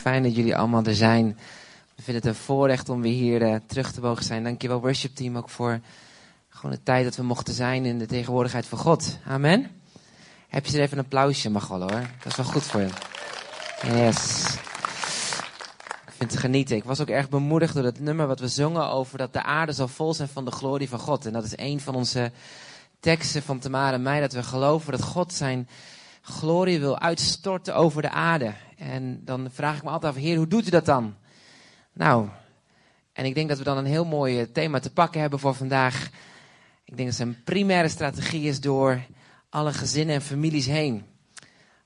Fijn dat jullie allemaal er zijn. We vinden het een voorrecht om weer hier uh, terug te mogen zijn. Dankjewel worship team ook voor gewoon de tijd dat we mochten zijn in de tegenwoordigheid van God. Amen. Heb je er even een applausje? Mag wel hoor. Dat is wel goed voor je. Yes. Ik vind het genieten. Ik was ook erg bemoedigd door het nummer wat we zongen over dat de aarde zal vol zijn van de glorie van God. En dat is een van onze teksten van Tamara en mij. Dat we geloven dat God zijn glorie wil uitstorten over de aarde. En dan vraag ik me altijd af, Heer, hoe doet u dat dan? Nou, en ik denk dat we dan een heel mooi thema te pakken hebben voor vandaag. Ik denk dat zijn primaire strategie is door alle gezinnen en families heen.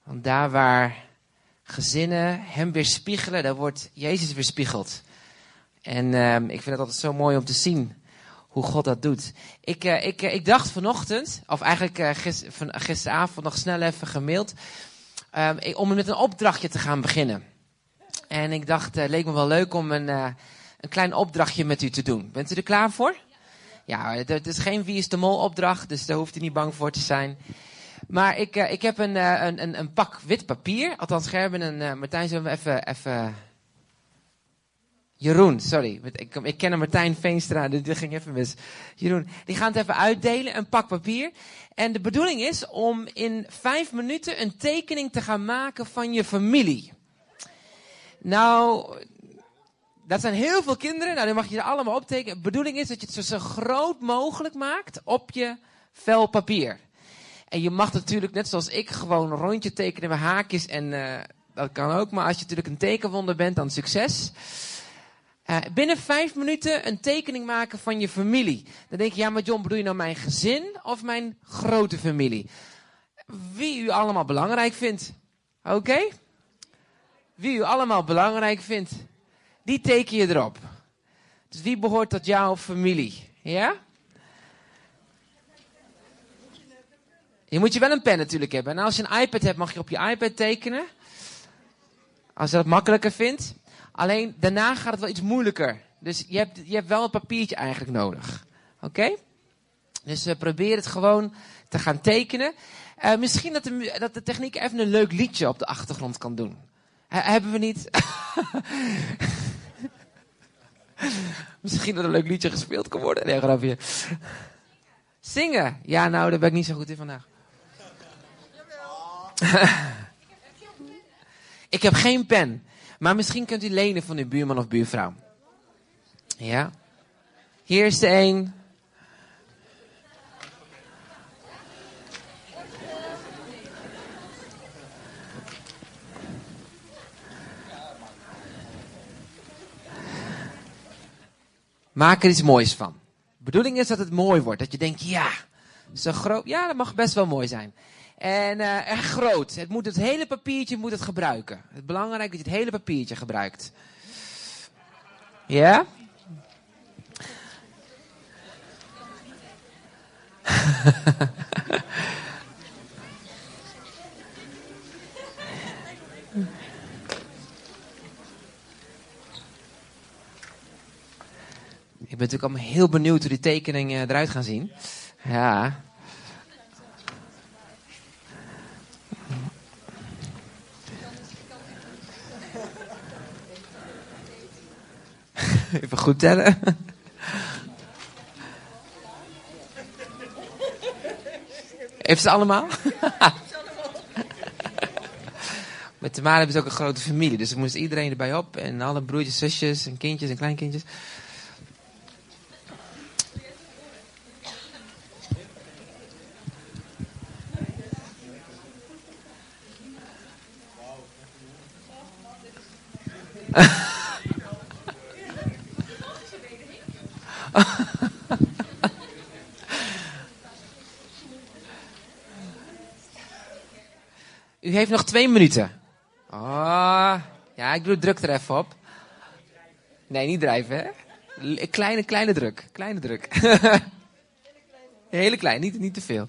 Want daar waar gezinnen hem weerspiegelen, daar wordt Jezus weerspiegeld. En uh, ik vind het altijd zo mooi om te zien hoe God dat doet. Ik, uh, ik, uh, ik dacht vanochtend, of eigenlijk van, gisteravond nog snel even gemaild, um, om met een opdrachtje te gaan beginnen. En ik dacht, het leek me wel leuk om een, een klein opdrachtje met u te doen. Bent u er klaar voor? Ja, het is geen wie is de mol opdracht, dus daar hoeft u niet bang voor te zijn. Maar ik, ik heb een, een, een, pak wit papier. Althans, Gerben en Martijn zullen we even, even Jeroen, sorry. Ik, ken Martijn Veenstra, dus dit ging even mis. Jeroen, die gaan het even uitdelen, een pak papier. En de bedoeling is om in vijf minuten een tekening te gaan maken van je familie. Nou, dat zijn heel veel kinderen, nou dan mag je er allemaal optekenen. De bedoeling is dat je het zo, groot mogelijk maakt op je vel papier. En je mag natuurlijk, net zoals ik, gewoon een rondje tekenen met haakjes en uh, dat kan ook. Maar als je natuurlijk een tekenwonder bent, dan succes. Uh, binnen vijf minuten een tekening maken van je familie. Dan denk je, ja, maar John, bedoel je nou mijn gezin of mijn grote familie? Wie u allemaal belangrijk vindt. Oké? Wie u allemaal belangrijk vindt, die teken je erop. Dus wie behoort tot jouw familie? Ja? Je moet je wel een pen natuurlijk hebben. En als je een iPad hebt, mag je op je iPad tekenen. Als je dat makkelijker vindt. Alleen daarna gaat het wel iets moeilijker. Dus je hebt, je hebt wel een papiertje eigenlijk nodig. Oké? Dus uh, probeer het gewoon te gaan tekenen. Uh, misschien dat de, dat de techniek even een leuk liedje op de achtergrond kan doen. He, hebben we niet? misschien dat een leuk liedje gespeeld kan worden. Nee, grapje. Zingen. Ja, nou, daar ben ik niet zo goed in vandaag. ik heb geen pen. Maar misschien kunt u lenen van uw buurman of buurvrouw. Ja? Hier is de een. Maak er iets moois van. De bedoeling is dat het mooi wordt. Dat je denkt, ja, zo groot. Ja, dat mag best wel mooi zijn. En echt groot. Het, moet het hele papiertje moet het gebruiken. Het belangrijk is dat je het hele papiertje gebruikt. Ja? Ik ben natuurlijk allemaal heel benieuwd hoe die tekeningen eruit gaan zien. Ja. Even goed tellen. Heeft ze allemaal? Met Tamara hebben ze ook een grote familie. Dus er moest iedereen erbij op. En alle broertjes, zusjes en kindjes en kleinkindjes. Heeft nog twee minuten. Oh, ja, ik doe druk er even op. Nee, niet drijven, hè? Kleine, kleine druk. Kleine druk. Hele klein, niet, niet te veel.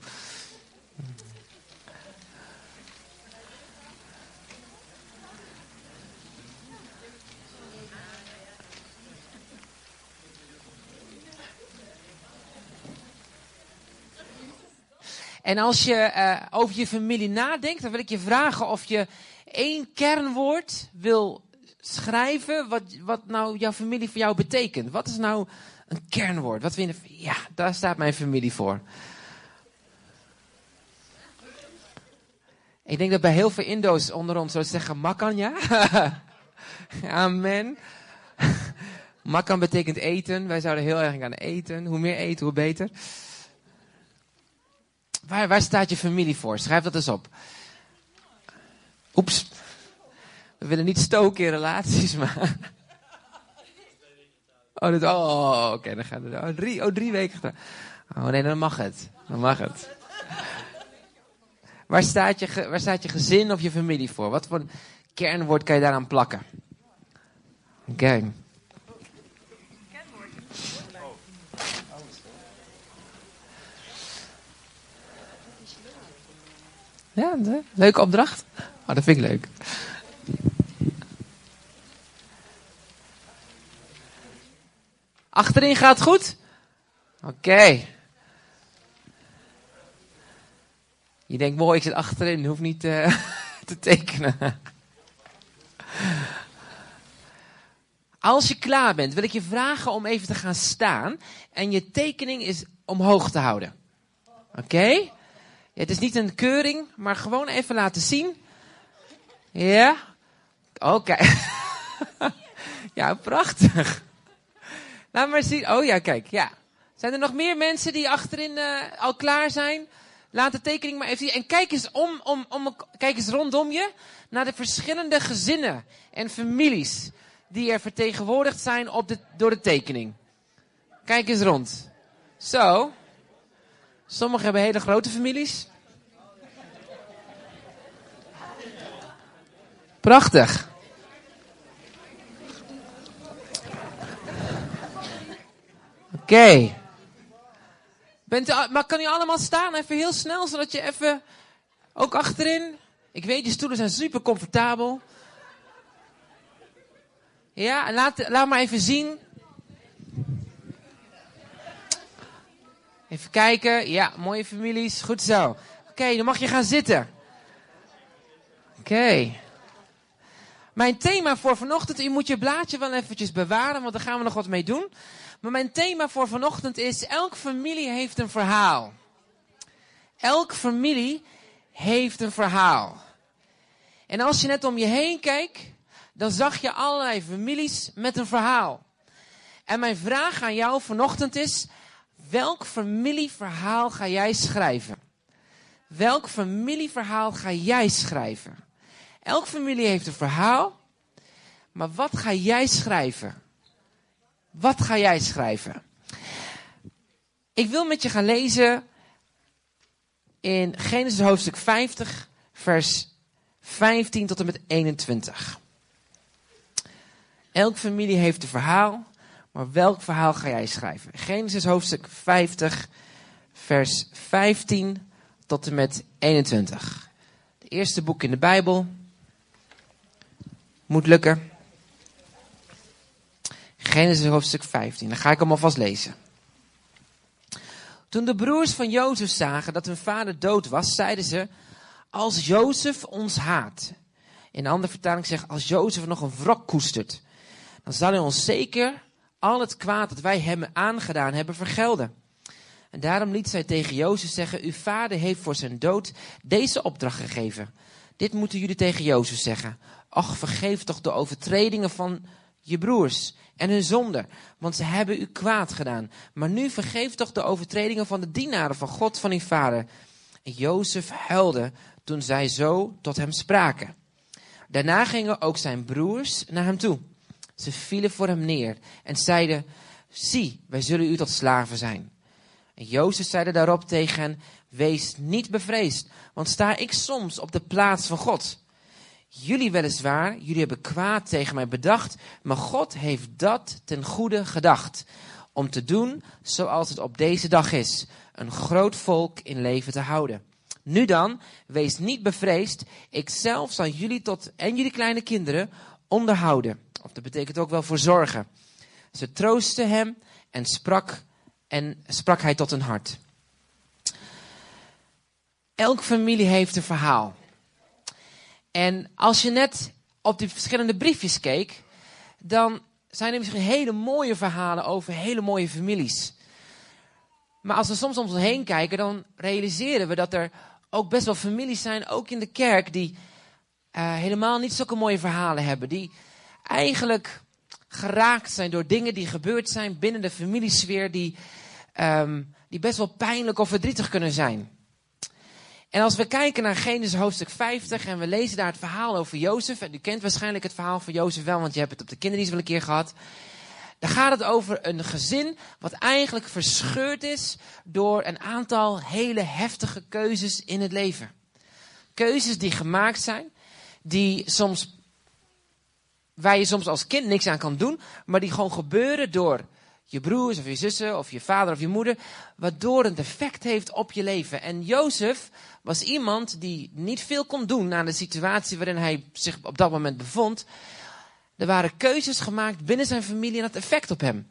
En als je uh, over je familie nadenkt, dan wil ik je vragen of je één kernwoord wil schrijven wat, wat nou jouw familie voor jou betekent. Wat is nou een kernwoord? Wat vind je, ja, daar staat mijn familie voor. Ik denk dat bij heel veel Indo's onder ons zullen zeggen, makan ja? Amen. Makan betekent eten. Wij zouden heel erg gaan eten. Hoe meer eten, hoe beter. Waar, waar staat je familie voor? Schrijf dat eens op. Oeps. We willen niet stoken in relaties, maar... Oh, dit, oh oké, dan gaat het. Oh drie, oh, drie weken. Oh nee, dan mag het. Dan mag het. Waar staat, je, waar staat je gezin of je familie voor? Wat voor kernwoord kan je daaraan plakken? Oké. Ja, leuke opdracht. Oh, dat vind ik leuk. Achterin gaat goed? Oké. Je denkt, mooi, ik zit achterin, hoef niet uh, te tekenen. Als je klaar bent, wil ik je vragen om even te gaan staan en je tekening is omhoog te houden. Oké? Het is niet een keuring, maar gewoon even laten zien. Ja? Oké. ja, prachtig. Laat maar zien. Oh ja, kijk. Ja. Zijn er nog meer mensen die achterin uh, al klaar zijn? Laat de tekening maar even zien. En kijk eens, om, om, om, kijk eens rondom je naar de verschillende gezinnen en families die er vertegenwoordigd zijn op de, door de tekening. Kijk eens rond. Zo. Sommigen hebben hele grote families. Prachtig. Oké. Okay. Maar kan je allemaal staan? Even heel snel, zodat je even... Ook achterin. Ik weet, die stoelen zijn super comfortabel. Ja, laat, laat maar even zien. Even kijken. Ja, mooie families. Goed zo. Oké, dan mag je gaan zitten. Oké. Mijn thema voor vanochtend, u moet je blaadje wel eventjes bewaren, want daar gaan we nog wat mee doen. Maar mijn thema voor vanochtend is, elke familie heeft een verhaal. Elke familie heeft een verhaal. En als je net om je heen kijkt, dan zag je allerlei families met een verhaal. En mijn vraag aan jou vanochtend is, welk familieverhaal ga jij schrijven? Welk familieverhaal ga jij schrijven? Elke familie heeft een verhaal, maar wat ga jij schrijven? Wat ga jij schrijven? Ik wil met je gaan lezen in Genesis hoofdstuk 50, vers 15 tot en met 21. Elke familie heeft een verhaal, maar welk verhaal ga jij schrijven? Genesis hoofdstuk 50, vers 15 tot en met 21. Het eerste boek in de Bijbel. Moet lukken. Genesis hoofdstuk 15. Dan ga ik hem alvast lezen. Toen de broers van Jozef zagen dat hun vader dood was, zeiden ze: Als Jozef ons haat. In een andere vertaling zegt: Als Jozef nog een wrok koestert, dan zal hij ons zeker al het kwaad dat wij hem aangedaan hebben vergelden. En daarom liet zij tegen Jozef zeggen: Uw vader heeft voor zijn dood deze opdracht gegeven. Dit moeten jullie tegen Jozef zeggen. Ach, vergeef toch de overtredingen van je broers en hun zonde, want ze hebben u kwaad gedaan. Maar nu vergeef toch de overtredingen van de dienaren van God van uw vader. En Jozef huilde toen zij zo tot hem spraken. Daarna gingen ook zijn broers naar hem toe. Ze vielen voor hem neer en zeiden, zie, wij zullen u tot slaven zijn. En Jozef zeide daarop tegen hen, wees niet bevreesd, want sta ik soms op de plaats van God? Jullie weliswaar, jullie hebben kwaad tegen mij bedacht, maar God heeft dat ten goede gedacht. Om te doen zoals het op deze dag is, een groot volk in leven te houden. Nu dan, wees niet bevreesd, ik zelf zal jullie tot en jullie kleine kinderen onderhouden. Of dat betekent ook wel voor zorgen. Ze troostte hem en sprak, en sprak hij tot een hart. Elk familie heeft een verhaal. En als je net op die verschillende briefjes keek, dan zijn er misschien hele mooie verhalen over hele mooie families. Maar als we soms om ons heen kijken, dan realiseren we dat er ook best wel families zijn, ook in de kerk, die uh, helemaal niet zulke mooie verhalen hebben. Die eigenlijk geraakt zijn door dingen die gebeurd zijn binnen de familiesfeer, die, um, die best wel pijnlijk of verdrietig kunnen zijn. En als we kijken naar Genesis hoofdstuk 50 en we lezen daar het verhaal over Jozef, en u kent waarschijnlijk het verhaal van Jozef wel, want je hebt het op de kinderdienst wel een keer gehad. Dan gaat het over een gezin wat eigenlijk verscheurd is door een aantal hele heftige keuzes in het leven. Keuzes die gemaakt zijn, die soms, waar je soms als kind niks aan kan doen, maar die gewoon gebeuren door je broers of je zussen of je vader of je moeder, waardoor een effect heeft op je leven. En Jozef was iemand die niet veel kon doen aan de situatie waarin hij zich op dat moment bevond. Er waren keuzes gemaakt binnen zijn familie en dat effect op hem.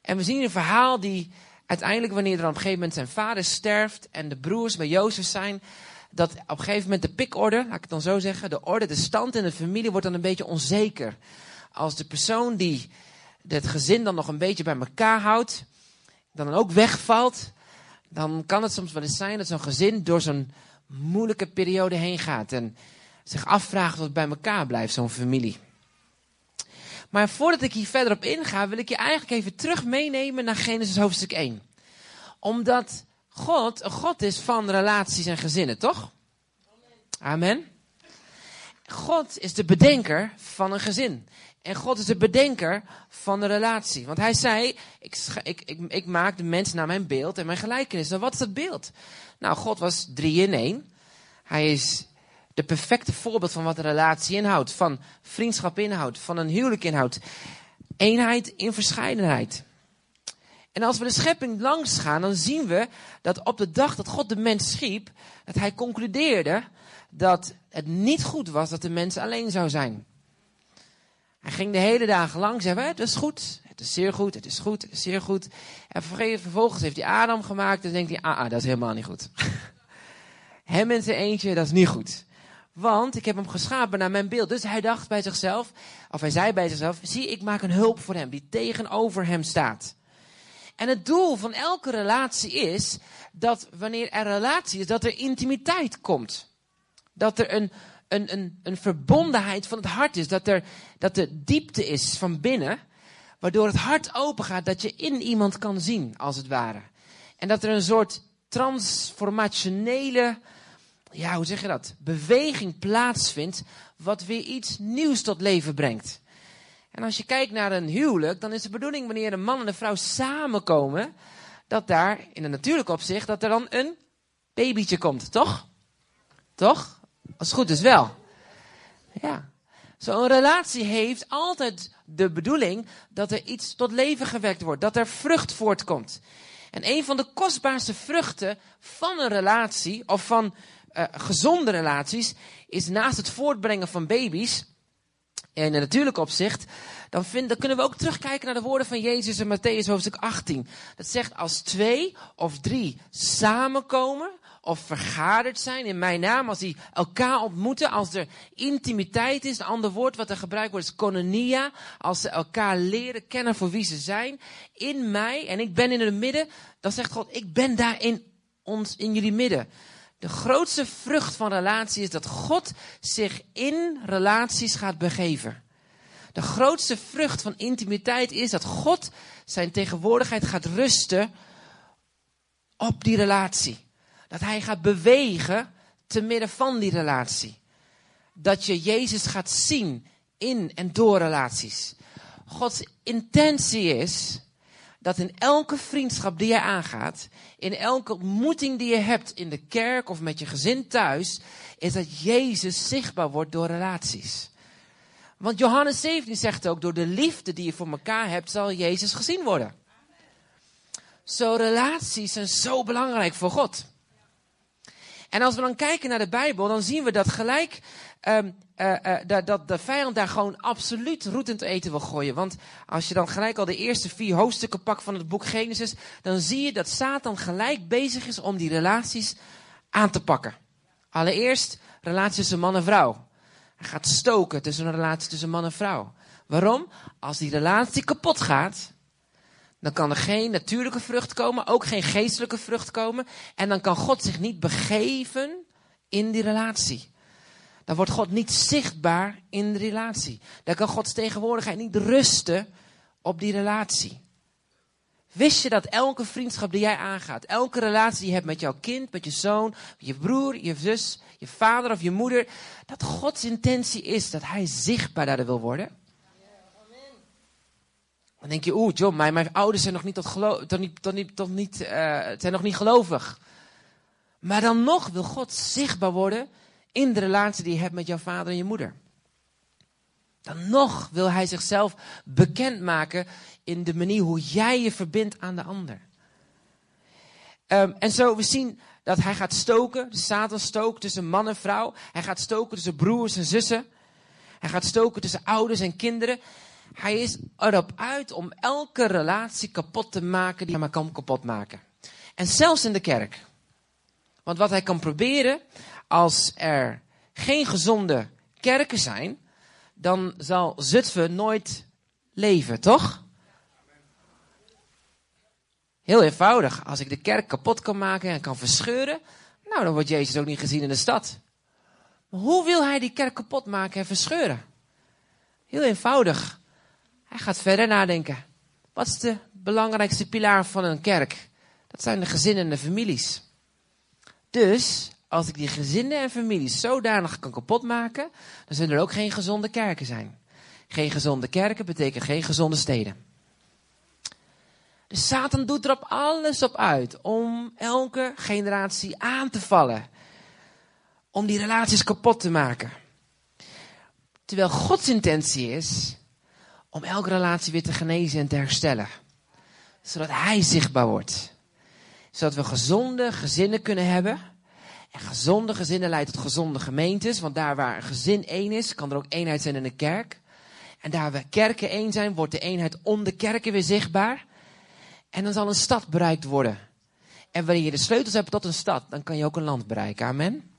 En we zien een verhaal die uiteindelijk, wanneer er op een gegeven moment zijn vader sterft en de broers bij Jozef zijn, dat op een gegeven moment de pikorde, laat ik het dan zo zeggen, de orde, de stand in de familie wordt dan een beetje onzeker. Als de persoon die het gezin dan nog een beetje bij elkaar houdt, dan ook wegvalt, dan kan het soms wel eens zijn dat zo'n gezin door zo'n moeilijke periode heen gaat en zich afvraagt wat bij elkaar blijft, zo'n familie. Maar voordat ik hier verder op inga, wil ik je eigenlijk even terug meenemen naar Genesis hoofdstuk 1. Omdat God God is van relaties en gezinnen, toch? Amen. God is de bedenker van een gezin. En God is de bedenker van de relatie. Want hij zei, ik, ik, ik, ik maak de mens naar mijn beeld en mijn gelijkenis. Nou, wat is dat beeld? Nou, God was drie in één. Hij is de perfecte voorbeeld van wat een relatie inhoudt. Van vriendschap inhoudt, van een huwelijk inhoudt. Eenheid in verscheidenheid. En als we de schepping langs gaan, dan zien we dat op de dag dat God de mens schiep, dat hij concludeerde dat het niet goed was dat de mens alleen zou zijn. Hij ging de hele dagen lang zeggen, het is goed, het is zeer goed, het is goed, het is zeer goed. En vervolgens heeft hij Adam gemaakt en denkt hij, ah, ah dat is helemaal niet goed. Hem in zijn eentje, dat is niet goed. Want ik heb hem geschapen naar mijn beeld. Dus hij dacht bij zichzelf, of hij zei bij zichzelf, zie ik maak een hulp voor hem die tegenover hem staat. En het doel van elke relatie is dat wanneer er relatie is, dat er intimiteit komt. Dat er een, een, een, een verbondenheid van het hart is. Dat er, dat er diepte is van binnen. Waardoor het hart open gaat, dat je in iemand kan zien, als het ware. En dat er een soort transformationele, ja, hoe zeg je dat? Beweging plaatsvindt, wat weer iets nieuws tot leven brengt. En als je kijkt naar een huwelijk, dan is de bedoeling wanneer een man en een vrouw samenkomen, dat daar in een natuurlijk opzicht, dat er dan een babytje komt, toch? Toch? Als het goed is wel. Ja. Zo'n relatie heeft altijd de bedoeling dat er iets tot leven gewekt wordt, dat er vrucht voortkomt. En een van de kostbaarste vruchten van een relatie, of van uh, gezonde relaties, is naast het voortbrengen van baby's, een natuurlijk opzicht, dan, dan kunnen we ook terugkijken naar de woorden van Jezus in Matthäus hoofdstuk 18. Dat zegt als twee of drie samenkomen of vergaderd zijn in mijn naam, als die elkaar ontmoeten, als er intimiteit is, een ander woord wat er gebruikt wordt is kononia, als ze elkaar leren kennen voor wie ze zijn, in mij en ik ben in het midden, dan zegt God, ik ben daar in ons, in jullie midden. De grootste vrucht van relatie is dat God zich in relaties gaat begeven. De grootste vrucht van intimiteit is dat God zijn tegenwoordigheid gaat rusten op die relatie. Dat hij gaat bewegen te midden van die relatie. Dat je Jezus gaat zien in en door relaties. Gods intentie is dat in elke vriendschap die je aangaat, in elke ontmoeting die je hebt in de kerk of met je gezin thuis, is dat Jezus zichtbaar wordt door relaties. Want Johannes 17 zegt ook, door de liefde die je voor elkaar hebt, zal Jezus gezien worden. Zo relaties zijn zo belangrijk voor God. En als we dan kijken naar de Bijbel, dan zien we dat gelijk um, uh, uh, dat, dat de vijand daar gewoon absoluut roet in het eten wil gooien. Want als je dan gelijk al de eerste vier hoofdstukken pakt van het boek Genesis, dan zie je dat Satan gelijk bezig is om die relaties aan te pakken. Allereerst relaties tussen man en vrouw. Hij gaat stoken tussen een relatie tussen man en vrouw. Waarom? Als die relatie kapot gaat, dan kan er geen natuurlijke vrucht komen, ook geen geestelijke vrucht komen. En dan kan God zich niet begeven in die relatie. Dan wordt God niet zichtbaar in de relatie. Dan kan Gods tegenwoordigheid niet rusten op die relatie. Wist je dat elke vriendschap die jij aangaat, elke relatie die je hebt met jouw kind, met je zoon, je broer, je zus, je vader of je moeder, dat Gods intentie is dat hij zichtbaar daar wil worden? Dan denk je, oeh, John, mijn, mijn ouders zijn nog niet, tot geloof, tot niet, tot niet, tot niet, uh, zijn nog niet gelovig. Maar dan nog wil God zichtbaar worden in de relatie die je hebt met jouw vader en je moeder. Dan nog wil hij zichzelf bekendmaken in de manier hoe jij je verbindt aan de ander. Um, en zo, we zien dat hij gaat stoken, de Satan stookt tussen man en vrouw. Hij gaat stoken tussen broers en zussen. Hij gaat stoken tussen ouders en kinderen. Hij is erop uit om elke relatie kapot te maken die hij maar kan kapot maken. En zelfs in de kerk. Want wat hij kan proberen, als er geen gezonde kerken zijn, dan zal Zutphen nooit leven, toch? Heel eenvoudig. Als ik de kerk kapot kan maken en kan verscheuren, nou dan wordt Jezus ook niet gezien in de stad. Maar hoe wil hij die kerk kapot maken en verscheuren? Heel eenvoudig. Hij gaat verder nadenken. Wat is de belangrijkste pilaar van een kerk? Dat zijn de gezinnen en de families. Dus, als ik die gezinnen en families zodanig kan kapotmaken, dan zullen er ook geen gezonde kerken zijn. Geen gezonde kerken betekent geen gezonde steden. Dus Satan doet er op alles op uit om elke generatie aan te vallen. Om die relaties kapot te maken. Terwijl Gods intentie is om elke relatie weer te genezen en te herstellen. Zodat Hij zichtbaar wordt. Zodat we gezonde gezinnen kunnen hebben. En gezonde gezinnen leidt tot gezonde gemeentes. Want daar waar een gezin één is, kan er ook eenheid zijn in de kerk. En daar waar kerken één zijn, wordt de eenheid om de kerken weer zichtbaar. En dan zal een stad bereikt worden. En wanneer je de sleutels hebt tot een stad, dan kan je ook een land bereiken. Amen.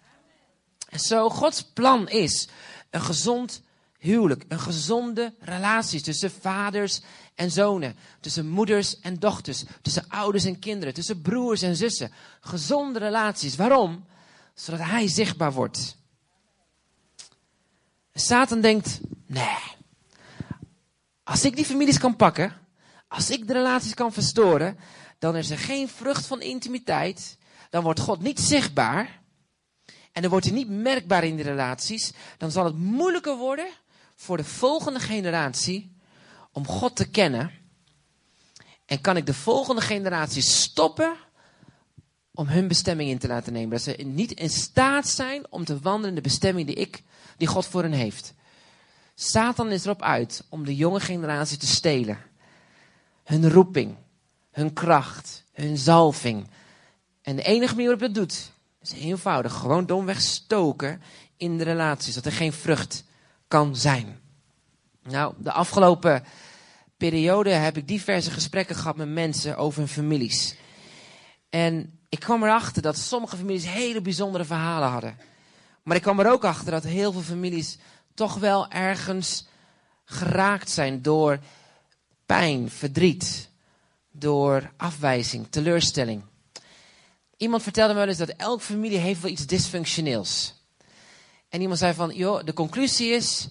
En zo, Gods plan is een gezond huwelijk, een gezonde relatie tussen vaders en zonen, tussen moeders en dochters, tussen ouders en kinderen, tussen broers en zussen. Gezonde relaties. Waarom? Zodat hij zichtbaar wordt. Satan denkt, nee, als ik die families kan pakken, als ik de relaties kan verstoren, dan is er geen vrucht van intimiteit. Dan wordt God niet zichtbaar. En dan wordt hij niet merkbaar in de relaties. Dan zal het moeilijker worden voor de volgende generatie om God te kennen. En kan ik de volgende generatie stoppen om hun bestemming in te laten nemen. Dat ze niet in staat zijn om te wandelen in de bestemming die, ik, die God voor hen heeft. Satan is erop uit om de jonge generatie te stelen. Hun roeping, hun kracht, hun zalving. En de enige manier waarop dat doet, is heel eenvoudig. Gewoon domweg stoken in de relaties. Dat er geen vrucht kan zijn. Nou, de afgelopen periode heb ik diverse gesprekken gehad met mensen over hun families. En ik kwam erachter dat sommige families hele bijzondere verhalen hadden. Maar ik kwam er ook achter dat heel veel families toch wel ergens geraakt zijn door pijn, verdriet, door afwijzing, teleurstelling. Iemand vertelde me wel eens dat elke familie heeft wel iets dysfunctioneels. En iemand zei van, joh, de conclusie is,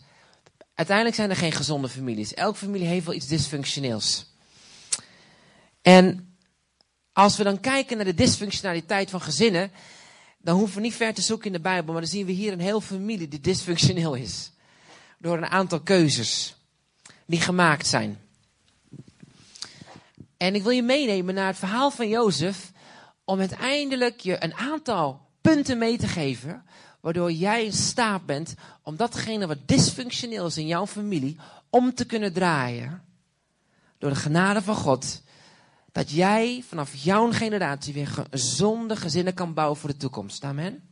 uiteindelijk zijn er geen gezonde families. Elke familie heeft wel iets dysfunctioneels. En als we dan kijken naar de dysfunctionaliteit van gezinnen, dan hoeven we niet ver te zoeken in de Bijbel, maar dan zien we hier een hele familie die dysfunctioneel is. Door een aantal keuzes die gemaakt zijn. En ik wil je meenemen naar het verhaal van Jozef, om uiteindelijk je een aantal punten mee te geven waardoor jij in staat bent om datgene wat dysfunctioneel is in jouw familie, om te kunnen draaien. Door de genade van God. Dat jij vanaf jouw generatie weer gezonde gezinnen kan bouwen voor de toekomst. Amen.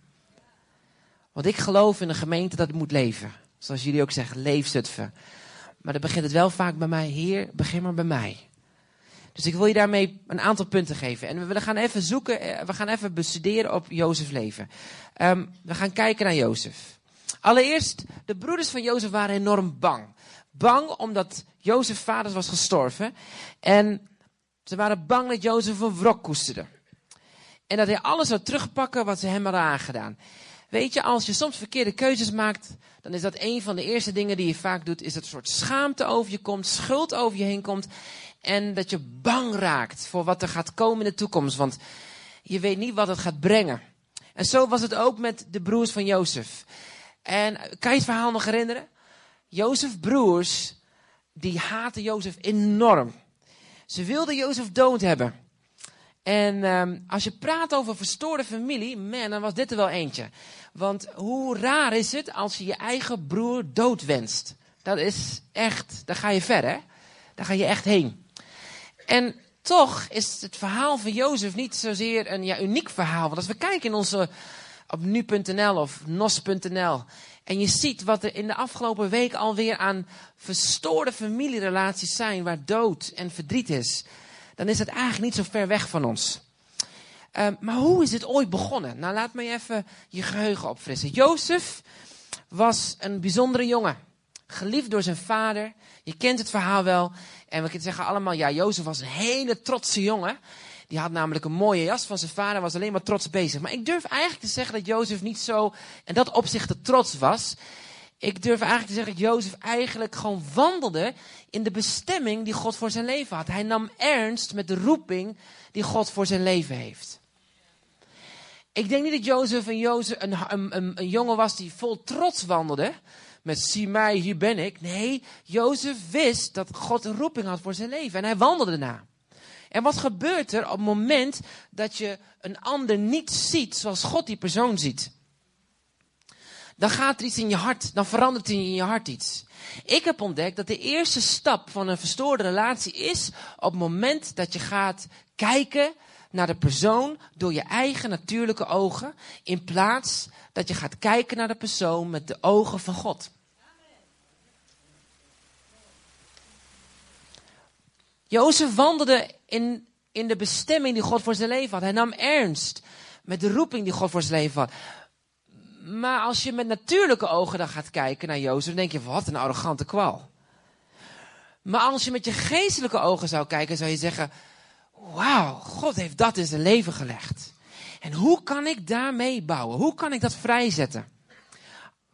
Want ik geloof in een gemeente dat het moet leven. Zoals jullie ook zeggen, leef. Maar dan begint het wel vaak bij mij. Heer, begin maar bij mij. Dus ik wil je daarmee een aantal punten geven. En we gaan even zoeken, eh, we gaan even bestuderen op Jozef leven. Um, we gaan kijken naar Jozef. Allereerst, de broeders van Jozef waren enorm bang. Bang omdat Jozef vader was gestorven. En ze waren bang dat Jozef een wrok koesterde. En dat hij alles zou terugpakken wat ze hem hadden aangedaan. Weet je, als je soms verkeerde keuzes maakt, dan is dat een van de eerste dingen die je vaak doet, is dat een soort schaamte over je komt, schuld over je heen komt. En dat je bang raakt voor wat er gaat komen in de toekomst. Want je weet niet wat het gaat brengen. En zo was het ook met de broers van Jozef. En kan je het verhaal nog herinneren? Jozef broers, die haatten Jozef enorm. Ze wilden Jozef dood hebben. En um, als je praat over verstoorde familie, man, dan was dit er wel eentje. Want hoe raar is het als je je eigen broer dood wenst? Dat is echt, daar ga je ver, hè? Daar ga je echt heen. En toch is het verhaal van Jozef niet zozeer een ja, uniek verhaal. Want als we kijken in onze, op nu.nl of nos.nl. En je ziet wat er in de afgelopen week alweer aan verstoorde familierelaties zijn. Waar dood en verdriet is. Dan is het eigenlijk niet zo ver weg van ons. Uh, maar hoe is dit ooit begonnen? Nou, laat me even je geheugen opfrissen. Jozef was een bijzondere jongen. Geliefd door zijn vader. Je kent het verhaal wel. En we kunnen zeggen allemaal, ja, Jozef was een hele trotse jongen. Die had namelijk een mooie jas van zijn vader, was alleen maar trots bezig. Maar ik durf eigenlijk te zeggen dat Jozef niet zo, en dat opzicht trots was. Ik durf eigenlijk te zeggen dat Jozef eigenlijk gewoon wandelde in de bestemming die God voor zijn leven had. Hij nam ernst met de roeping die God voor zijn leven heeft. Ik denk niet dat Jozef een, Jozef een, een, een, een jongen was die vol trots wandelde met zie mij, hier ben ik. Nee, Jozef wist dat God een roeping had voor zijn leven en hij wandelde na. En wat gebeurt er op het moment dat je een ander niet ziet zoals God die persoon ziet? Dan gaat er iets in je hart, dan verandert er in je hart iets. Ik heb ontdekt dat de eerste stap van een verstoorde relatie is op het moment dat je gaat kijken naar de persoon door je eigen natuurlijke ogen, in plaats dat je gaat kijken naar de persoon met de ogen van God. Jozef wandelde in, in de bestemming die God voor zijn leven had. Hij nam ernst met de roeping die God voor zijn leven had. Maar als je met natuurlijke ogen dan gaat kijken naar Jozef, dan denk je, wat een arrogante kwal. Maar als je met je geestelijke ogen zou kijken, zou je zeggen, wauw, God heeft dat in zijn leven gelegd. En hoe kan ik daarmee bouwen? Hoe kan ik dat vrijzetten?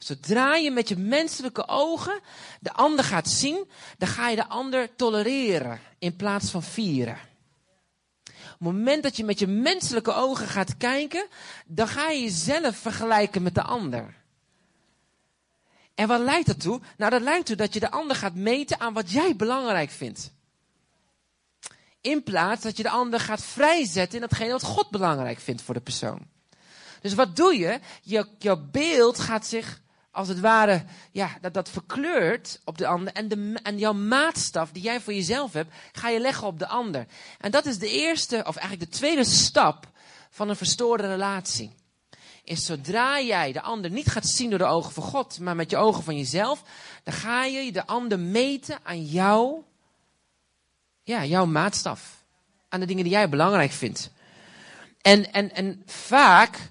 Zodra je met je menselijke ogen de ander gaat zien, dan ga je de ander tolereren in plaats van vieren. Op het moment dat je met je menselijke ogen gaat kijken, dan ga je jezelf vergelijken met de ander. En wat leidt dat toe? Nou, dat leidt toe dat je de ander gaat meten aan wat jij belangrijk vindt. In plaats dat je de ander gaat vrijzetten in datgene wat God belangrijk vindt voor de persoon. Dus wat doe je? je beeld gaat zich als het ware, ja, dat, dat verkleurt op de ander. En, de, en jouw maatstaf die jij voor jezelf hebt, ga je leggen op de ander. En dat is de eerste, of eigenlijk de tweede stap van een verstoorde relatie. Is zodra jij de ander niet gaat zien door de ogen van God, maar met je ogen van jezelf, dan ga je de ander meten aan jou, ja, jouw maatstaf. Aan de dingen die jij belangrijk vindt. En, en, en vaak,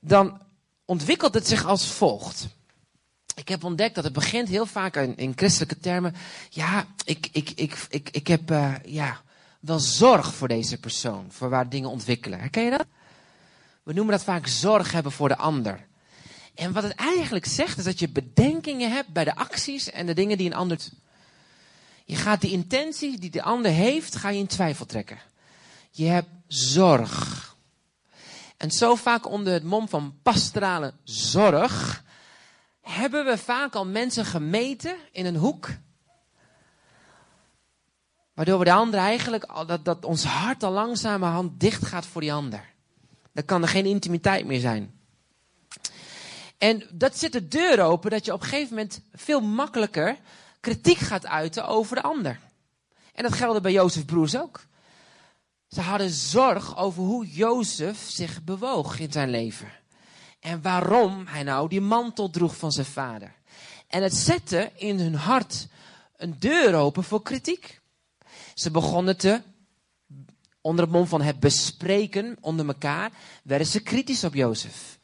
dan ontwikkelt het zich als volgt. Ik heb ontdekt dat het begint heel vaak in, christelijke termen. Ja, ik, ik, ik, ik, ik heb uh, ja, wel zorg voor deze persoon, voor waar dingen ontwikkelen. Herken je dat? We noemen dat vaak zorg hebben voor de ander. En wat het eigenlijk zegt, is dat je bedenkingen hebt bij de acties en de dingen die een ander. Je gaat de intentie die de ander heeft, ga je in twijfel trekken. Je hebt zorg. En zo vaak onder het mom van pastorale zorg hebben we vaak al mensen gemeten in een hoek. Waardoor we de ander eigenlijk, dat, dat ons hart al langzamerhand dicht gaat voor die ander. Dan kan er geen intimiteit meer zijn. En dat zet de deur open dat je op een gegeven moment veel makkelijker kritiek gaat uiten over de ander. En dat geldde bij Jozef broers ook. Ze hadden zorg over hoe Jozef zich bewoog in zijn leven. En waarom hij nou die mantel droeg van zijn vader. En het zette in hun hart een deur open voor kritiek. Ze begonnen te, onder het mom van het bespreken onder elkaar, werden ze kritisch op Jozef.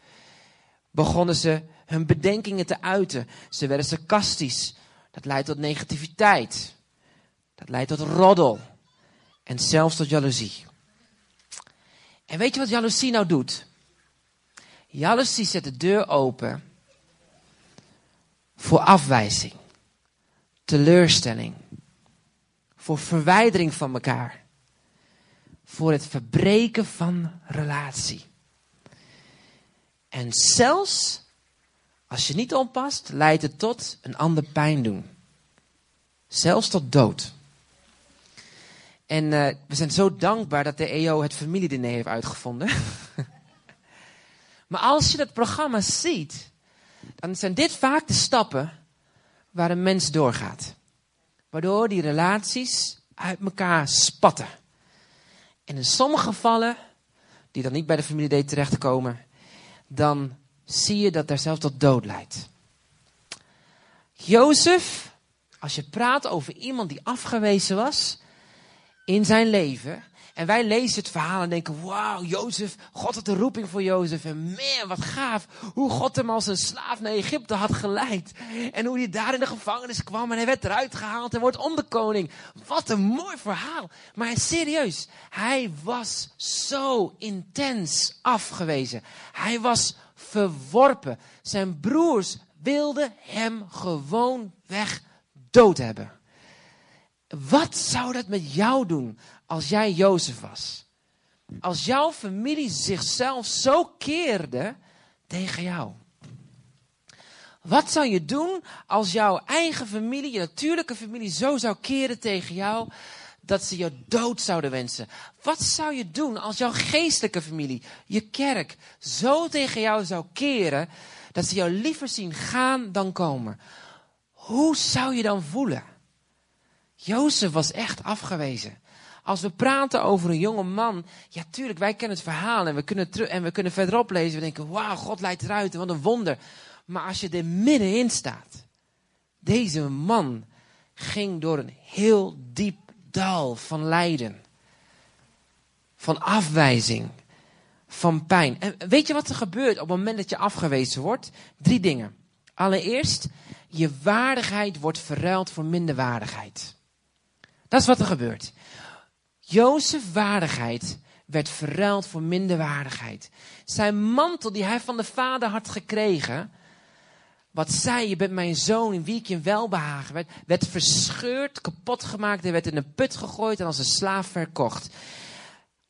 Begonnen ze hun bedenkingen te uiten. Ze werden sarcastisch. Dat leidt tot negativiteit. Dat leidt tot roddel. En zelfs tot jaloezie. En weet je wat jaloezie nou doet? Jaloezie zet de deur open voor afwijzing, teleurstelling, voor verwijdering van elkaar, voor het verbreken van relatie. En zelfs als je niet oppast, leidt het tot een ander pijn doen. Zelfs tot dood. En uh, we zijn zo dankbaar dat de EO het familiediner heeft uitgevonden. maar als je dat programma ziet, dan zijn dit vaak de stappen waar een mens doorgaat. Waardoor die relaties uit elkaar spatten. En in sommige gevallen, die dan niet bij de familie terechtkomen, dan zie je dat er zelfs tot dood leidt. Jozef, als je praat over iemand die afgewezen was in zijn leven. En wij lezen het verhaal en denken, wauw, Jozef, God had de roeping voor Jozef. En man, wat gaaf, hoe God hem als een slaaf naar Egypte had geleid. En hoe hij daar in de gevangenis kwam en hij werd eruit gehaald en wordt onderkoning. Wat een mooi verhaal. Maar serieus, hij was zo intens afgewezen. Hij was verworpen. Zijn broers wilden hem gewoon weg dood hebben. Wat zou dat met jou doen als jij Jozef was? Als jouw familie zichzelf zo keerde tegen jou. Wat zou je doen als jouw eigen familie, je natuurlijke familie, zo zou keren tegen jou dat ze je dood zouden wensen? Wat zou je doen als jouw geestelijke familie, je kerk, zo tegen jou zou keren dat ze jou liever zien gaan dan komen? Hoe zou je dan voelen? Jozef was echt afgewezen. Als we praten over een jonge man, ja tuurlijk, wij kennen het verhaal en we kunnen, en we kunnen verderop lezen. We denken, wauw, God leidt eruit, wat een wonder. Maar als je er middenin staat, deze man ging door een heel diep dal van lijden. Van afwijzing. Van pijn. En weet je wat er gebeurt op het moment dat je afgewezen wordt? Drie dingen. Allereerst, je waardigheid wordt verruild voor minderwaardigheid. Dat is wat er gebeurt. Jozef waardigheid werd verruild voor minderwaardigheid. Zijn mantel die hij van de vader had gekregen, wat zei, je bent mijn zoon in wie ik je welbehagen werd, werd verscheurd, kapot gemaakt en werd in een put gegooid en als een slaaf verkocht.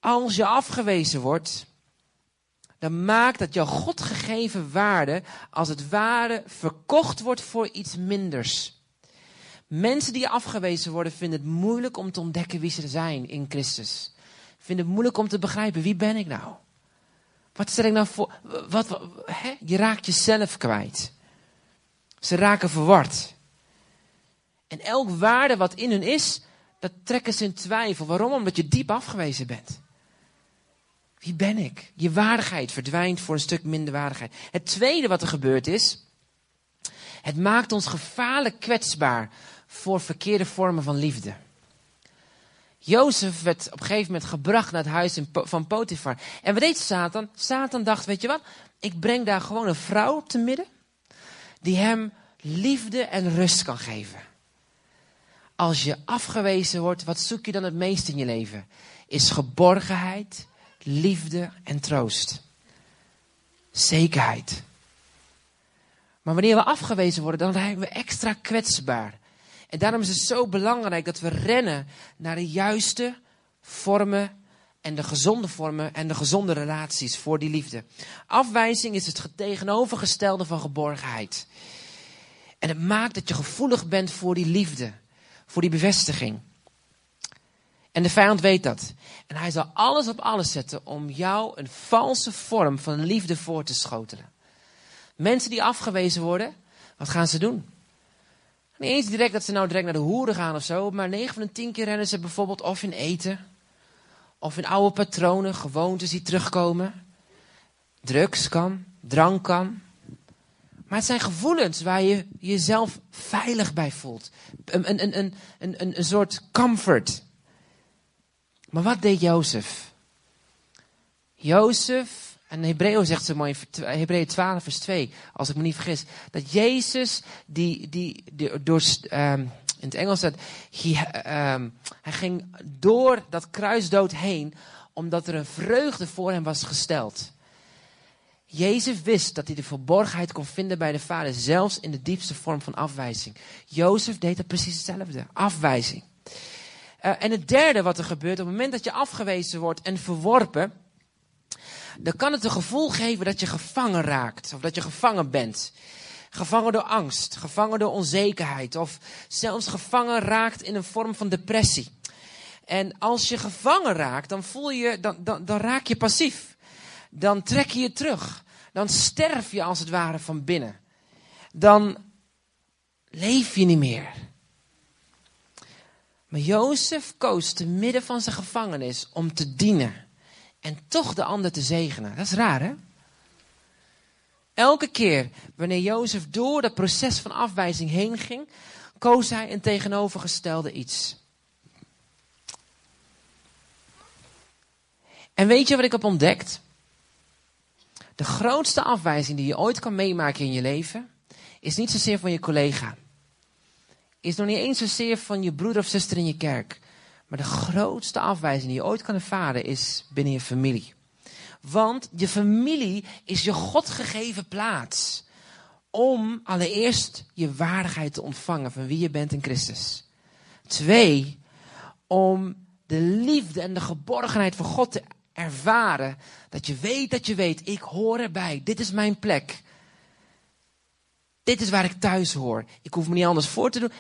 Als je afgewezen wordt, dan maakt dat jouw God gegeven waarde als het ware verkocht wordt voor iets minders. Mensen die afgewezen worden vinden het moeilijk om te ontdekken wie ze zijn in Christus. Vinden het moeilijk om te begrijpen wie ben ik nou? Wat stel ik nou voor? Wat, hè? Je raakt jezelf kwijt. Ze raken verward. En elk waarde wat in hun is, dat trekken ze in twijfel. Waarom? Omdat je diep afgewezen bent. Wie ben ik? Je waardigheid verdwijnt voor een stuk minder waardigheid. Het tweede wat er gebeurd is, het maakt ons gevaarlijk kwetsbaar voor verkeerde vormen van liefde. Jozef werd op een gegeven moment gebracht naar het huis van Potifar. En wat deed Satan? Satan dacht, weet je wat? Ik breng daar gewoon een vrouw te midden. Die hem liefde en rust kan geven. Als je afgewezen wordt, wat zoek je dan het meest in je leven? Is geborgenheid, liefde en troost. Zekerheid. Maar wanneer we afgewezen worden, dan zijn we extra kwetsbaar. En daarom is het zo belangrijk dat we rennen naar de juiste vormen en de gezonde vormen en de gezonde relaties voor die liefde. Afwijzing is het tegenovergestelde van geborgenheid. En het maakt dat je gevoelig bent voor die liefde, voor die bevestiging. En de vijand weet dat. En hij zal alles op alles zetten om jou een valse vorm van liefde voor te schotelen. Mensen die afgewezen worden, wat gaan ze doen? Niet eens direct dat ze nou direct naar de hoeren gaan of zo, maar 9 van de 10 keer rennen ze bijvoorbeeld of in eten, of in oude patronen, gewoontes die terugkomen. Drugs kan, drank kan. Maar het zijn gevoelens waar je jezelf veilig bij voelt. Een, een, een, een, een, een soort comfort. Maar wat deed Jozef? Jozef En Hebreeën zegt zo mooi, Hebreeën 12 vers 2, als ik me niet vergis, dat Jezus, die, die, door, um, in het Engels staat, hij, um, hij ging door dat kruisdood heen, omdat er een vreugde voor hem was gesteld. Jezus wist dat hij de verborgenheid kon vinden bij de Vader, zelfs in de diepste vorm van afwijzing. Jozef deed dat precies hetzelfde, afwijzing. Uh, en het derde wat er gebeurt, op het moment dat je afgewezen wordt en verworpen, dan kan het een gevoel geven dat je gevangen raakt, of dat je gevangen bent. Gevangen door angst, gevangen door onzekerheid, of zelfs gevangen raakt in een vorm van depressie. En als je gevangen raakt, dan voel je, dan, dan, dan raak je passief. Dan trek je je terug. Dan sterf je als het ware van binnen. Dan leef je niet meer. Maar Jozef koos te midden van zijn gevangenis om te dienen. En toch de ander te zegenen. Dat is raar, hè? Elke keer wanneer Jozef door dat proces van afwijzing heen ging, koos hij een tegenovergestelde iets. En weet je wat ik heb ontdekt? De grootste afwijzing die je ooit kan meemaken in je leven, is niet zozeer van je collega. Is nog niet eens zozeer van je broeder of zuster in je kerk. Maar de grootste afwijzing die je ooit kan ervaren is binnen je familie. Want je familie is je God gegeven plaats. Om allereerst je waardigheid te ontvangen van wie je bent in Christus. Twee, om de liefde en de geborgenheid van God te ervaren. Dat je weet dat je weet, ik hoor erbij. Dit is mijn plek. Dit is waar ik thuis hoor. Ik hoef me niet anders voor te doen.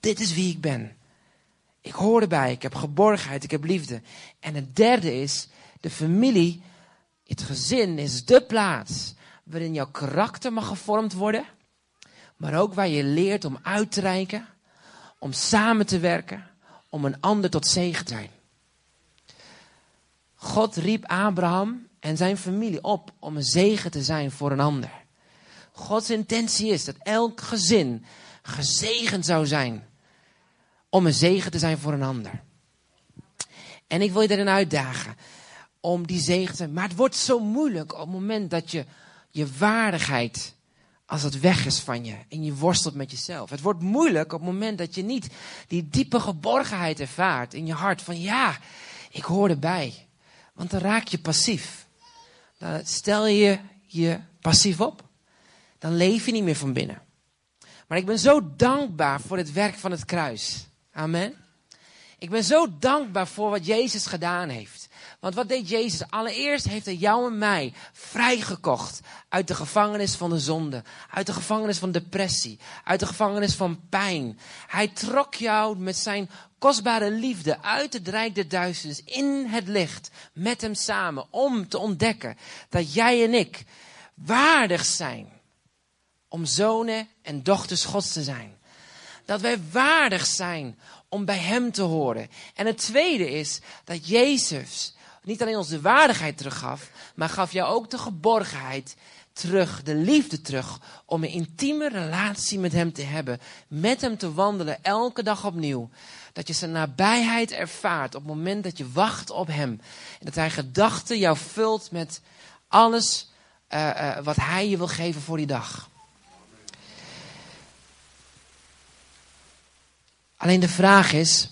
Dit is wie ik ben. Ik hoor erbij. Ik heb geborgenheid. Ik heb liefde. En het derde is, de familie, het gezin is de plaats waarin jouw karakter mag gevormd worden. Maar ook waar je leert om uit te reiken. Om samen te werken. Om een ander tot zegen te zijn. God riep Abraham en zijn familie op om een zegen te zijn voor een ander. Gods intentie is dat elk gezin gezegend zou zijn om een zegen te zijn voor een ander. En ik wil je erin uitdagen om die zegen te zijn. Maar het wordt zo moeilijk op het moment dat je je waardigheid, als het weg is van je en je worstelt met jezelf. Het wordt moeilijk op het moment dat je niet die diepe geborgenheid ervaart in je hart van ja, ik hoor erbij. Want dan raak je passief. Dan stel je je passief op. Dan leef je niet meer van binnen. Maar ik ben zo dankbaar voor het werk van het kruis. Amen. Ik ben zo dankbaar voor wat Jezus gedaan heeft. Want wat deed Jezus? Allereerst heeft hij jou en mij vrijgekocht uit de gevangenis van de zonde, uit de gevangenis van depressie, uit de gevangenis van pijn. Hij trok jou met zijn kostbare liefde uit het rijk der duisternis in het licht met hem samen om te ontdekken dat jij en ik waardig zijn om zonen en dochters Gods te zijn dat wij waardig zijn om bij Hem te horen. En het tweede is dat Jezus niet alleen ons de waardigheid teruggaf, maar gaf jou ook de geborgenheid terug, de liefde terug, om een intieme relatie met Hem te hebben, met Hem te wandelen, elke dag opnieuw. Dat je zijn nabijheid ervaart op het moment dat je wacht op Hem. En dat Hij gedachten jou vult met alles uh, wat Hij je wil geven voor die dag. Alleen de vraag is,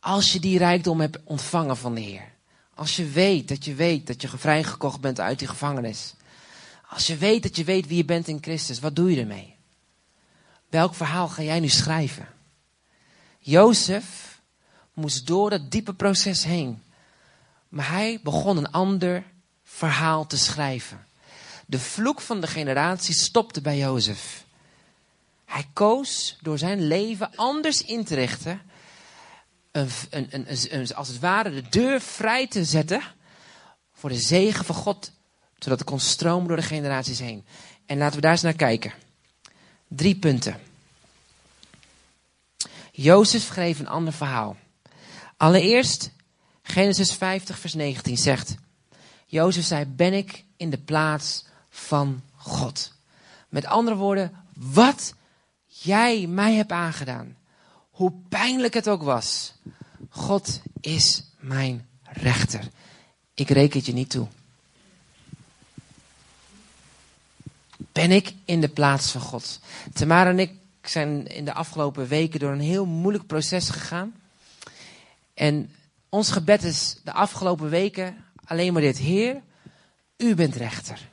als je die rijkdom hebt ontvangen van de Heer, als je weet dat je weet dat je vrijgekocht bent uit die gevangenis, als je weet dat je weet wie je bent in Christus, wat doe je ermee? Welk verhaal ga jij nu schrijven? Jozef moest door dat diepe proces heen, maar hij begon een ander verhaal te schrijven. De vloek van de generatie stopte bij Jozef. Hij koos door zijn leven anders in te richten. Een, een, een, als het ware de deur vrij te zetten. Voor de zegen van God. Zodat het kon stromen door de generaties heen. En laten we daar eens naar kijken. Drie punten. Jozef schreef een ander verhaal. Allereerst, Genesis 50, vers 19 zegt: Jozef zei: Ben ik in de plaats van God? Met andere woorden, wat jij mij hebt aangedaan, hoe pijnlijk het ook was, God is mijn rechter. Ik reken het je niet toe. Ben ik in de plaats van God? Tamara en ik zijn in de afgelopen weken door een heel moeilijk proces gegaan. En ons gebed is de afgelopen weken alleen maar dit. Heer, u bent rechter.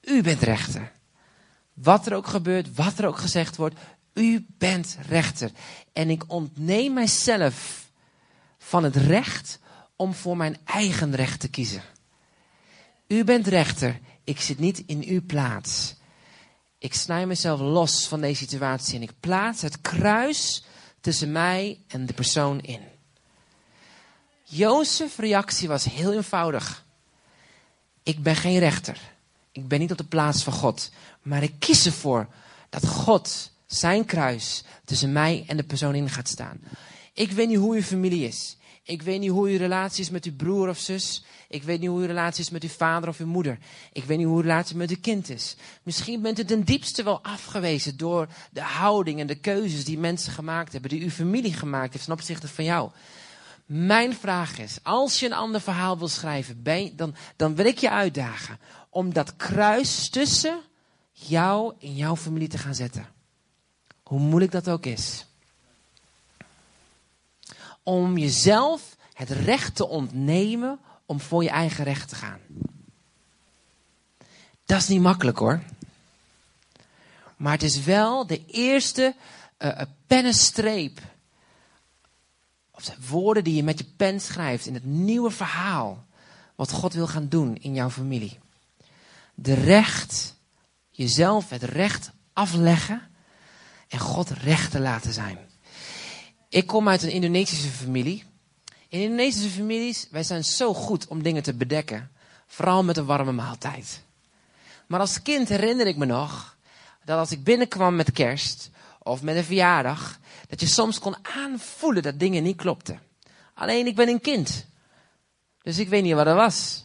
U bent rechter. Wat er ook gebeurt, wat er ook gezegd wordt, u bent rechter. En ik ontneem mijzelf van het recht om voor mijn eigen recht te kiezen. U bent rechter. Ik zit niet in uw plaats. Ik snij mezelf los van deze situatie en ik plaats het kruis tussen mij en de persoon in. Jozef's reactie was heel eenvoudig. Ik ben geen rechter. Ik ben niet op de plaats van God. Maar ik kies ervoor dat God zijn kruis tussen mij en de persoon in gaat staan. Ik weet niet hoe uw familie is. Ik weet niet hoe uw relatie is met uw broer of zus. Ik weet niet hoe uw relatie is met uw vader of uw moeder. Ik weet niet hoe uw relatie met uw kind is. Misschien bent u ten diepste wel afgewezen door de houding en de keuzes die mensen gemaakt hebben, die uw familie gemaakt heeft ten opzichte van jou. Mijn vraag is, als je een ander verhaal wil schrijven, dan, dan wil ik je uitdagen om dat kruis tussen jou en jouw familie te gaan zetten. Hoe moeilijk dat ook is. Om jezelf het recht te ontnemen om voor je eigen recht te gaan. Dat is niet makkelijk hoor. Maar het is wel de eerste uh, pennenstreep. Of de woorden die je met je pen schrijft in het nieuwe verhaal. Wat God wil gaan doen in jouw familie. De recht, jezelf het recht afleggen en God recht te laten zijn. Ik kom uit een Indonesische familie. In Indonesische families, wij zijn zo goed om dingen te bedekken. Vooral met een warme maaltijd. Maar als kind herinner ik me nog dat als ik binnenkwam met kerst of met een verjaardag, dat je soms kon aanvoelen dat dingen niet klopten. Alleen ik ben een kind. Dus ik weet niet wat er was.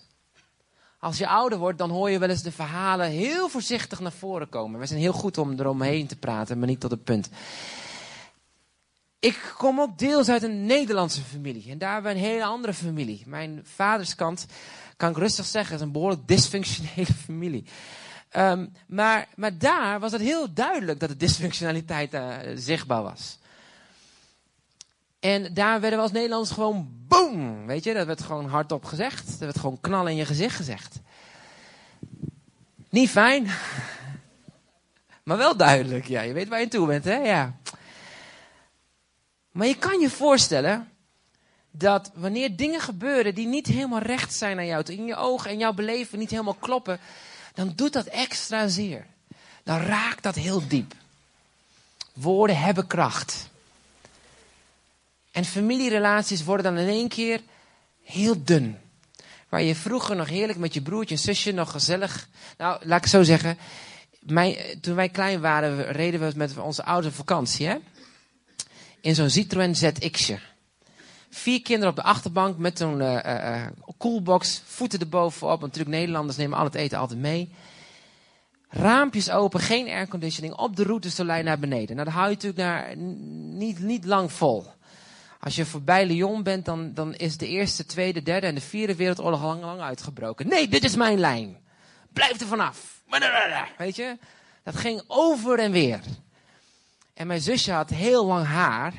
Als je ouder wordt, dan hoor je wel eens de verhalen heel voorzichtig naar voren komen. We zijn heel goed om eromheen te praten, maar niet tot het punt. Ik kom ook deels uit een Nederlandse familie. En daar hebben we een hele andere familie. Mijn vaderskant, kan ik rustig zeggen, is een behoorlijk dysfunctionele familie. Um, maar, maar daar was het heel duidelijk dat de dysfunctionaliteit uh, zichtbaar was. En daar werden we als Nederlanders gewoon boom, weet je, dat werd gewoon hardop gezegd. Dat werd gewoon knal in je gezicht gezegd. Niet fijn, maar wel duidelijk. Ja, je weet waar je toe bent, hè? Ja. Maar je kan je voorstellen dat wanneer dingen gebeuren die niet helemaal recht zijn aan jou, in je ogen en jouw beleven niet helemaal kloppen, dan doet dat extra zeer. Dan raakt dat heel diep. Woorden hebben kracht. En familierelaties worden dan in één keer heel dun. Waar je vroeger nog heerlijk met je broertje en zusje nog gezellig. Nou, laat ik het zo zeggen. toen wij klein waren, reden we met onze ouders vakantie. Hè? In zo'n Citroën ZX'je. Vier kinderen op de achterbank met zo'n uh, coolbox, voeten erbovenop. Want natuurlijk Nederlanders nemen al het eten altijd mee. Raampjes open, geen airconditioning, op de routesolijn naar beneden. Nou, dan hou je natuurlijk naar, niet, niet lang vol. Als je voorbij Lyon bent, dan, dan is de eerste, tweede, derde en de vierde wereldoorlog lang, lang uitgebroken. Nee, dit is mijn lijn. Blijf er vanaf. Weet je? Dat ging over en weer. En mijn zusje had heel lang haar.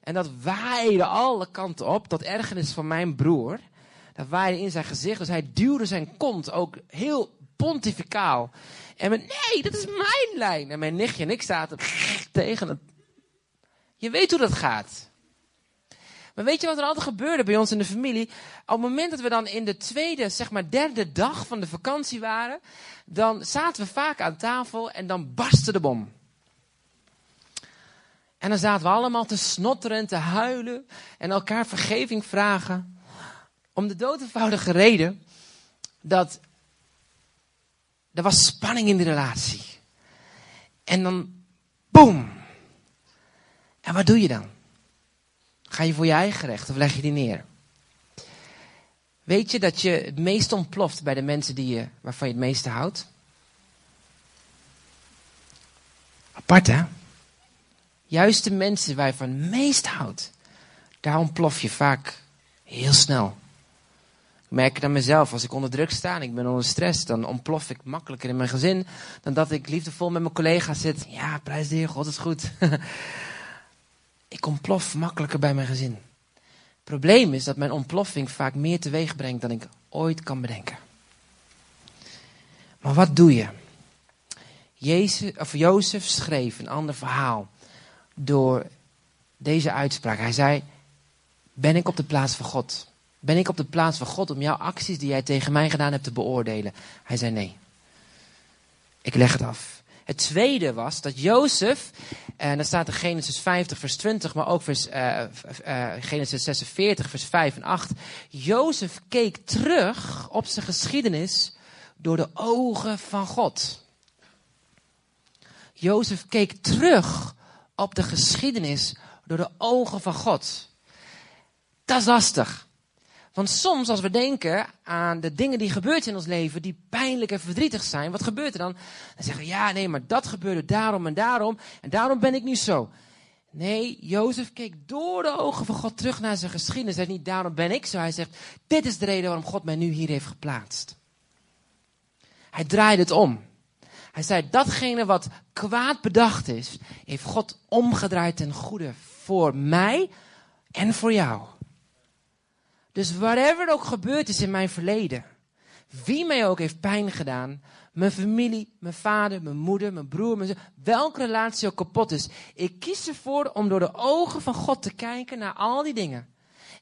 En dat waaide alle kanten op, tot ergernis van mijn broer. Dat waaide in zijn gezicht, dus hij duwde zijn kont ook heel pontificaal. En nee, dat is mijn lijn. En mijn nichtje en ik zaten tegen het. Je weet hoe dat gaat. Maar weet je wat er altijd gebeurde bij ons in de familie? Op het moment dat we dan in de tweede, zeg maar derde dag van de vakantie waren, dan zaten we vaak aan tafel en dan barstte de bom. En dan zaten we allemaal te snotteren en te huilen en elkaar vergeving vragen. Om de dood eenvoudige reden dat er was spanning in de relatie. En dan, boem. En wat doe je dan? Ga je voor je eigen recht of leg je die neer? Weet je dat je het meest ontploft bij de mensen die je, waarvan je het meeste houdt? Apart hè? Juist de mensen waar je van het meest houdt, daar ontplof je vaak heel snel. Ik merk het aan mezelf. Als ik onder druk sta en ik ben onder stress, dan ontplof ik makkelijker in mijn gezin dan dat ik liefdevol met mijn collega's zit. Ja, prijs de Heer, God is goed. ik ontplof makkelijker bij mijn gezin. Het probleem is dat mijn ontploffing vaak meer teweeg brengt dan ik ooit kan bedenken. Maar wat doe je? Jezus, of Jozef schreef een ander verhaal door deze uitspraak. Hij zei: Ben ik op de plaats van God? Ben ik op de plaats van God om jouw acties die jij tegen mij gedaan hebt te beoordelen? Hij zei: Nee. Ik leg het af. Het tweede was dat Jozef, en dat staat in Genesis 50, vers 20, maar ook vers, uh, uh, Genesis 46, vers 5 en 8. Jozef keek terug op zijn geschiedenis door de ogen van God. Jozef keek terug op de geschiedenis door de ogen van God. Dat is lastig. Want soms als we denken aan de dingen die gebeurd in ons leven, die pijnlijk en verdrietig zijn, wat gebeurt er dan? Dan zeggen we, ja nee, maar dat gebeurde daarom en daarom, en daarom ben ik nu zo. Nee, Jozef keek door de ogen van God terug naar zijn geschiedenis. Hij zegt niet, daarom ben ik zo. Hij zegt, dit is de reden waarom God mij nu hier heeft geplaatst. Hij draaide het om. Hij zei, datgene wat kwaad bedacht is, heeft God omgedraaid ten goede voor mij en voor jou. Dus whatever er ook gebeurd is in mijn verleden, wie mij ook heeft pijn gedaan, mijn familie, mijn vader, mijn moeder, mijn broer, mijn welke relatie ook kapot is, ik kies ervoor om door de ogen van God te kijken naar al die dingen.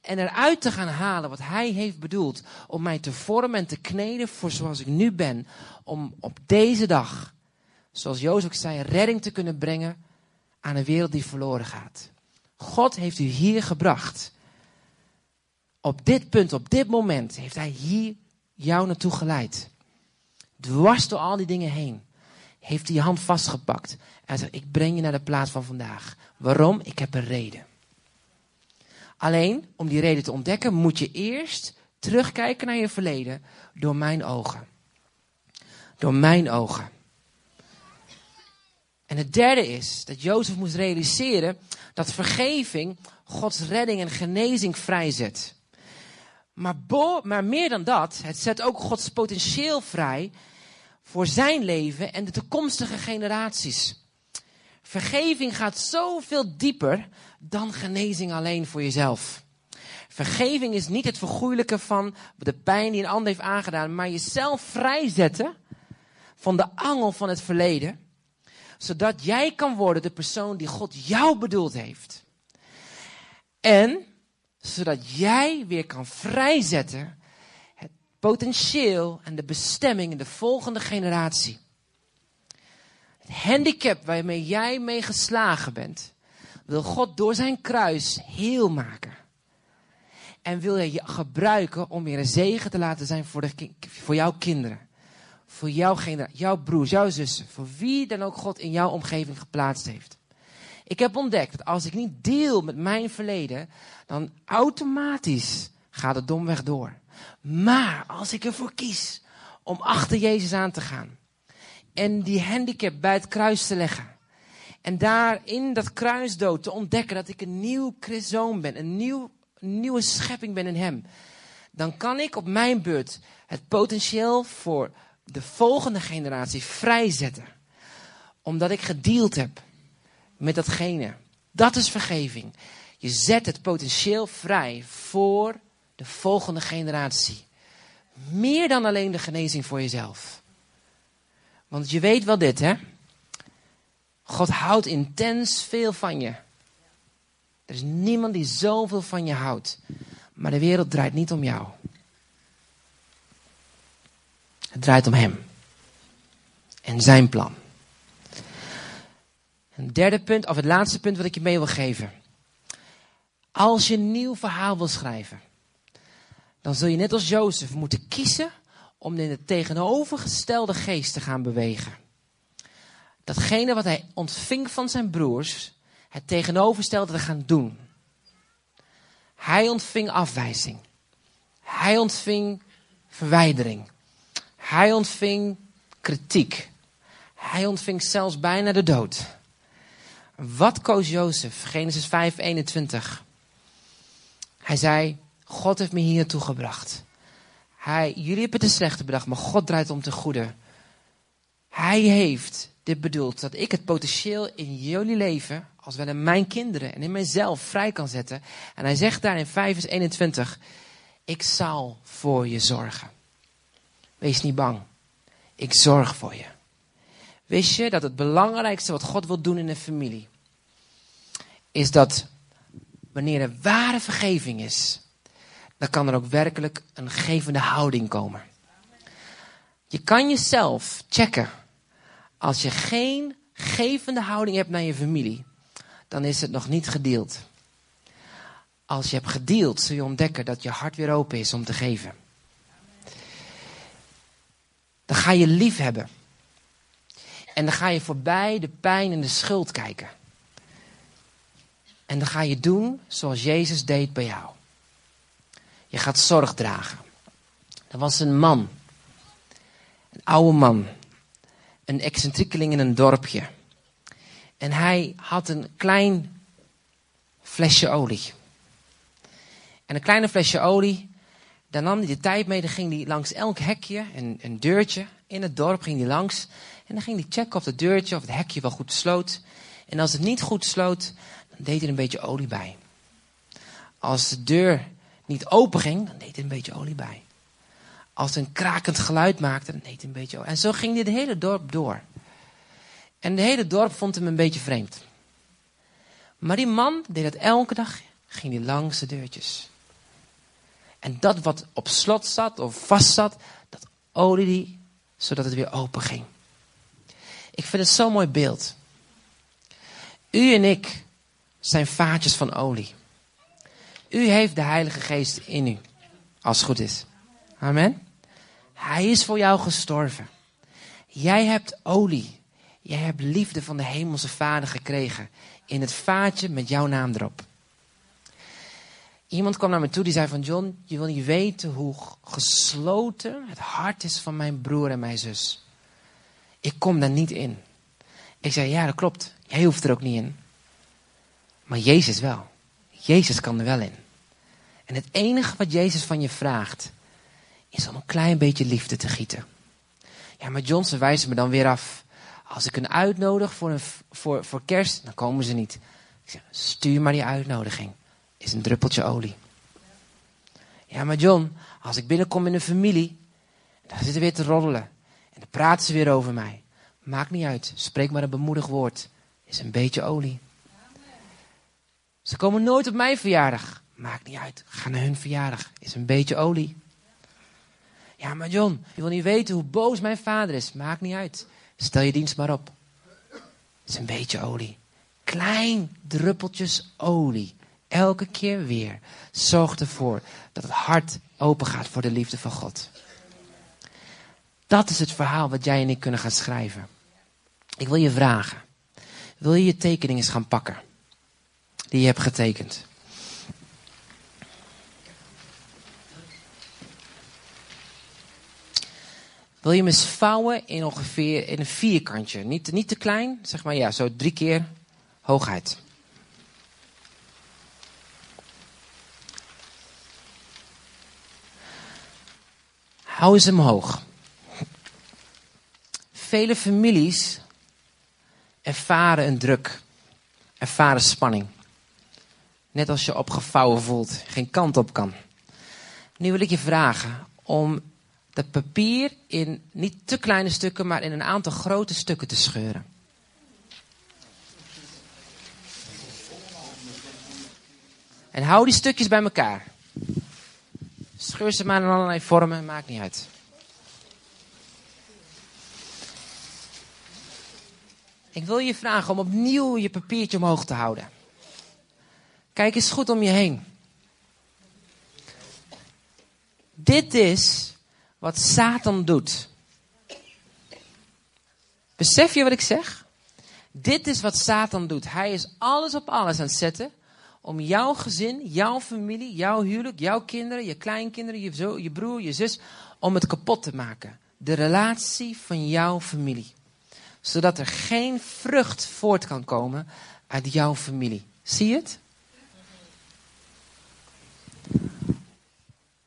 En eruit te gaan halen wat Hij heeft bedoeld om mij te vormen en te kneden voor zoals ik nu ben. Om op deze dag, zoals Jozef zei, redding te kunnen brengen aan een wereld die verloren gaat. God heeft u hier gebracht. Op dit punt, op dit moment, heeft Hij hier jou naartoe geleid. Dwars door al die dingen heen. Heeft hij je hand vastgepakt. En zegt, ik breng je naar de plaats van vandaag. Waarom? Ik heb een reden. Alleen, om die reden te ontdekken, moet je eerst terugkijken naar je verleden door mijn ogen. Door mijn ogen. En het derde is dat Jozef moest realiseren dat vergeving Gods redding en genezing vrijzet. Maar, maar meer dan dat, het zet ook Gods potentieel vrij voor zijn leven en de toekomstige generaties. Vergeving gaat zoveel dieper dan genezing alleen voor jezelf. Vergeving is niet het vergoeilijken van de pijn die een ander heeft aangedaan, maar jezelf vrijzetten van de angel van het verleden, zodat jij kan worden de persoon die God jou bedoeld heeft. En zodat jij weer kan vrijzetten het potentieel en de bestemming in de volgende generatie. Het handicap waarmee jij mee geslagen bent, wil God door zijn kruis heel maken. En wil je gebruiken om weer een zegen te laten zijn voor, de, voor jouw kinderen. Voor jouw jouw broers, jouw zussen. Voor wie dan ook God in jouw omgeving geplaatst heeft. Ik heb ontdekt dat als ik niet deel met mijn verleden, dan automatisch gaat het domweg door. Maar als ik ervoor kies om achter Jezus aan te gaan en die handicap bij het kruis te leggen. En daar in dat kruisdood te ontdekken dat ik een nieuw zoon ben, een, nieuw, nieuwe schepping ben in Hem. Dan kan ik op mijn beurt het potentieel voor de volgende generatie vrijzetten. Omdat ik gedeeld heb met datgene. Dat is vergeving. Je zet het potentieel vrij voor de volgende generatie. Meer dan alleen de genezing voor jezelf. Want je weet wel dit, hè? God houdt intens veel van je. Er is niemand die zoveel van je houdt. Maar de wereld draait niet om jou. Het draait om Hem. En zijn plan. Een derde punt, of het laatste punt wat ik je mee wil geven. Als je een nieuw verhaal wil schrijven, dan zul je net als Jozef moeten kiezen om in de tegenovergestelde geest te gaan bewegen. Datgene wat hij ontving van zijn broers, het tegenovergestelde te gaan doen. Hij ontving afwijzing. Hij ontving verwijdering. Hij ontving kritiek. Hij ontving zelfs bijna de dood. Wat koos Jozef? Genesis 5, 21. Hij zei, God heeft me hier naartoe gebracht. Hij, jullie hebben het slechte bedacht, maar God draait om te goede. Hij heeft dit bedoeld dat ik het potentieel in jullie leven, als wel in mijn kinderen en in mijzelf, vrij kan zetten. En hij zegt daar in 5 vers 21, ik zal voor je zorgen. Wees niet bang. Ik zorg voor je. Wist je dat het belangrijkste wat God wil doen in een familie, is dat wanneer er ware vergeving is, dan kan er ook werkelijk een gevende houding komen. Je kan jezelf checken. Als je geen gevende houding hebt naar je familie, dan is het nog niet gedeeld. Als je hebt gedeeld, zul je ontdekken dat je hart weer open is om te geven. Dan ga je lief hebben. En dan ga je voorbij de pijn en de schuld kijken. En dan ga je doen zoals Jezus deed bij jou. Je gaat zorg dragen. Er was een man. Een oude man. Een excentriekeling in een dorpje. En hij had een klein flesje olie. En een kleine flesje olie, daar nam hij de tijd mee. Dan ging hij langs elk hekje, een, een deurtje in het dorp, ging hij langs. En dan ging hij checken of het deurtje of het hekje wel goed sloot. En als het niet goed sloot, deed er een beetje olie bij. Als de deur niet open ging, dan deed hij een beetje olie bij. Als het een krakend geluid maakte, dan deed hij een beetje olie. En zo ging de hele dorp door. En de hele dorp vond hem een beetje vreemd. Maar die man deed dat elke dag, ging hij langs de deurtjes. En dat wat op slot zat of vast zat, dat olie hij, zodat het weer open ging. Ik vind het zo'n mooi beeld. U en ik zijn vaatjes van olie. U heeft de Heilige Geest in u, als het goed is. Amen. Hij is voor jou gestorven. Jij hebt olie. Jij hebt liefde van de Hemelse Vader gekregen. In het vaatje met jouw naam erop. Iemand kwam naar me toe die zei van John, je wil niet weten hoe gesloten het hart is van mijn broer en mijn zus. Ik kom daar niet in. Ik zei, ja dat klopt. Jij hoeft er ook niet in. Maar Jezus wel. Jezus kan er wel in. En het enige wat Jezus van je vraagt, is om een klein beetje liefde te gieten. Ja, maar John, ze wijzen me dan weer af. Als ik een uitnodig voor, een, voor, voor kerst, dan komen ze niet. Ik zeg, stuur maar die uitnodiging. Is een druppeltje olie. Ja, maar John, als ik binnenkom in een familie, dan zitten weer te roddelen. En dan praten ze weer over mij. Maakt niet uit. Spreek maar een bemoedig woord. Is een beetje olie. Ze komen nooit op mijn verjaardag. Maakt niet uit. Ga naar hun verjaardag. Is een beetje olie. Ja, maar John, je wil niet weten hoe boos mijn vader is. Maakt niet uit. Stel je dienst maar op. Is een beetje olie. Klein druppeltjes olie. Elke keer weer. Zorg ervoor dat het hart open gaat voor de liefde van God. Dat is het verhaal wat jij en ik kunnen gaan schrijven. Ik wil je vragen. Wil je je tekeningen eens gaan pakken? Die je hebt getekend. Wil je hem eens vouwen in ongeveer in een vierkantje. Niet, niet te klein, zeg maar ja, zo drie keer hoogheid. Hou eens hem hoog. Vele families ervaren een druk, ervaren spanning. Net als je opgevouwen voelt, geen kant op kan. Nu wil ik je vragen om dat papier in niet te kleine stukken, maar in een aantal grote stukken te scheuren. En hou die stukjes bij elkaar. Scheur ze maar in allerlei vormen, maakt niet uit. Ik wil je vragen om opnieuw je papiertje omhoog te houden. Kijk eens goed om je heen. Dit is wat Satan doet. Besef je wat ik zeg? Dit is wat Satan doet. Hij is alles op alles aan het zetten om jouw gezin, jouw familie, jouw huwelijk, jouw kinderen, je kleinkinderen, je, zo, je broer, je zus, om het kapot te maken. De relatie van jouw familie. Zodat er geen vrucht voort kan komen uit jouw familie. Zie je het?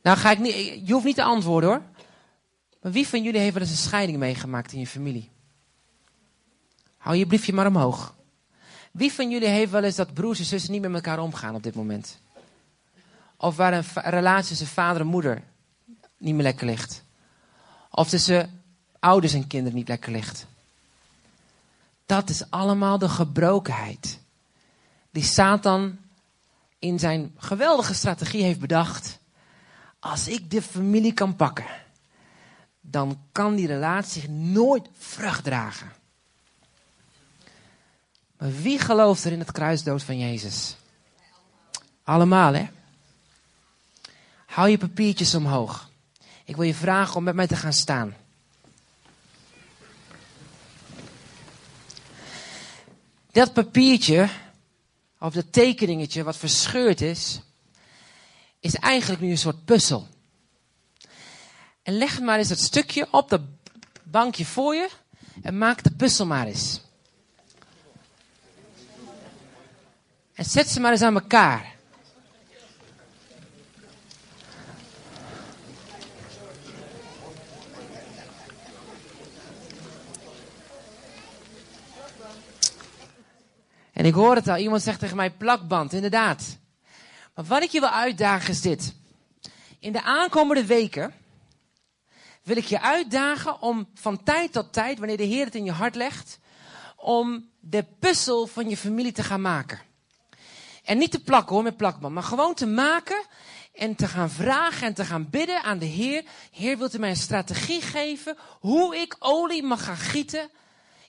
Nou ga ik niet, je hoeft niet te antwoorden hoor. Maar wie van jullie heeft wel eens een scheiding meegemaakt in je familie? Hou je briefje maar omhoog. Wie van jullie heeft wel eens dat broers en zussen niet met elkaar omgaan op dit moment? Of waar een, relatie tussen vader en moeder niet meer lekker ligt? Of tussen ouders en kinderen niet lekker ligt? Dat is allemaal de gebrokenheid. Die Satan in zijn geweldige strategie heeft bedacht. Als ik de familie kan pakken, dan kan die relatie nooit vrucht dragen. Maar wie gelooft er in het kruisdood van Jezus? Allemaal, hè? Hou je papiertjes omhoog. Ik wil je vragen om met mij te gaan staan. Dat papiertje, of dat tekeningetje wat verscheurd is, is eigenlijk nu een soort puzzel. En leg maar eens dat stukje op dat bankje voor je en maak de puzzel maar eens. En zet ze maar eens aan elkaar. En ik hoor het al, iemand zegt tegen mij plakband, inderdaad. Maar wat ik je wil uitdagen is dit. In de aankomende weken wil ik je uitdagen om van tijd tot tijd, wanneer de Heer het in je hart legt, om de puzzel van je familie te gaan maken. En niet te plakken hoor met plakband, maar gewoon te maken en te gaan vragen en te gaan bidden aan de Heer. Heer, wilt u mij een strategie geven hoe ik olie mag gaan gieten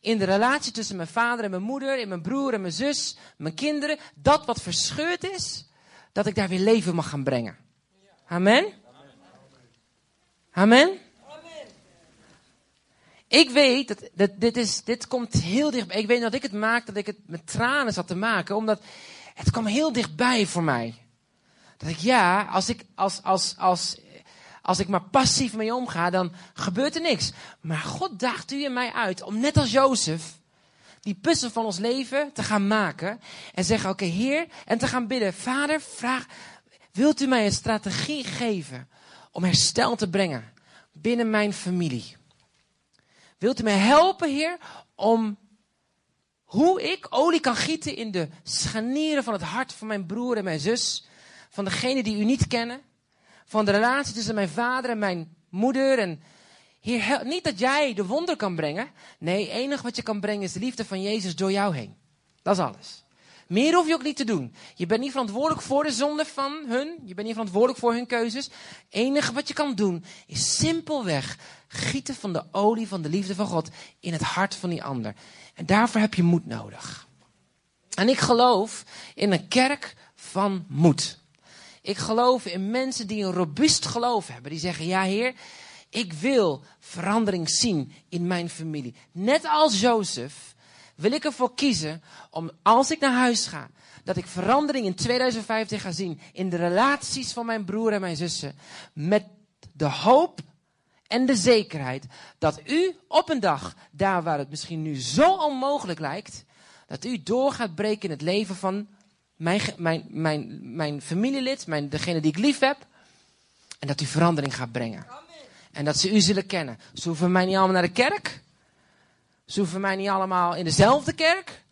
in de relatie tussen mijn vader en mijn moeder, in mijn broer en mijn zus, mijn kinderen. Dat wat verscheurd is, dat ik daar weer leven mag gaan brengen. Amen? Amen? Ik weet dat, dit, is, dit komt heel dichtbij. Ik weet dat ik het maak, dat ik het met tranen zat te maken, omdat het kwam heel dichtbij voor mij. Dat ik, ja, als ik, als, als, als, als ik maar passief mee omga, dan gebeurt er niks. Maar God daagt u en mij uit om net als Jozef, die puzzel van ons leven te gaan maken. En zeggen, oké Heer, en te gaan bidden. Vader, vraag, wilt u mij een strategie geven om herstel te brengen binnen mijn familie? Wilt u mij helpen, Heer, om hoe ik olie kan gieten in de scharnieren van het hart van mijn broer en mijn zus. Van degene die u niet kennen. Van de relatie tussen mijn vader en mijn moeder. En Heer, niet dat jij de wonder kan brengen. Nee, enig wat je kan brengen is de liefde van Jezus door jou heen. Dat is alles. Meer hoef je ook niet te doen. Je bent niet verantwoordelijk voor de zonde van hun. Je bent niet verantwoordelijk voor hun keuzes. Enige wat je kan doen is simpelweg gieten van de olie van de liefde van God in het hart van die ander. En daarvoor heb je moed nodig. En ik geloof in een kerk van moed. Ik geloof in mensen die een robuust geloof hebben. Die zeggen, ja heer, ik wil verandering zien in mijn familie. Net als Jozef wil ik ervoor kiezen om als ik naar huis ga, dat ik verandering in 2015 ga zien in de relaties van mijn broer en mijn zussen. Met de hoop en de zekerheid dat u op een dag, daar waar het misschien nu zo onmogelijk lijkt, dat u door gaat breken in het leven van mijn, mijn, mijn, mijn familielid, mijn, degene die ik lief heb. En dat u verandering gaat brengen. En dat ze u zullen kennen. Ze hoeven mij niet allemaal naar de kerk. Ze hoeven mij niet allemaal in dezelfde kerk.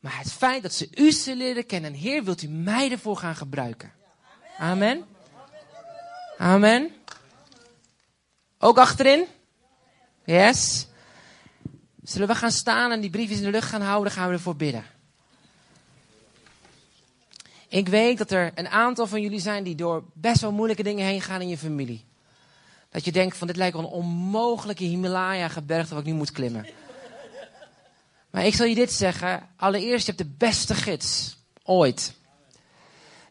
Maar het feit dat ze u zullen leren kennen. En Heer, wilt u mij ervoor gaan gebruiken. Amen. Amen. Ook achterin? Yes. Zullen we gaan staan en die briefjes in de lucht gaan houden? Gaan we ervoor bidden. Ik weet dat er een aantal van jullie zijn die door best wel moeilijke dingen heen gaan in je familie. Dat je denkt van dit lijkt wel een onmogelijke Himalaya-gebergte wat ik nu moet klimmen. Maar ik zal je dit zeggen. Allereerst, je hebt de beste gids ooit.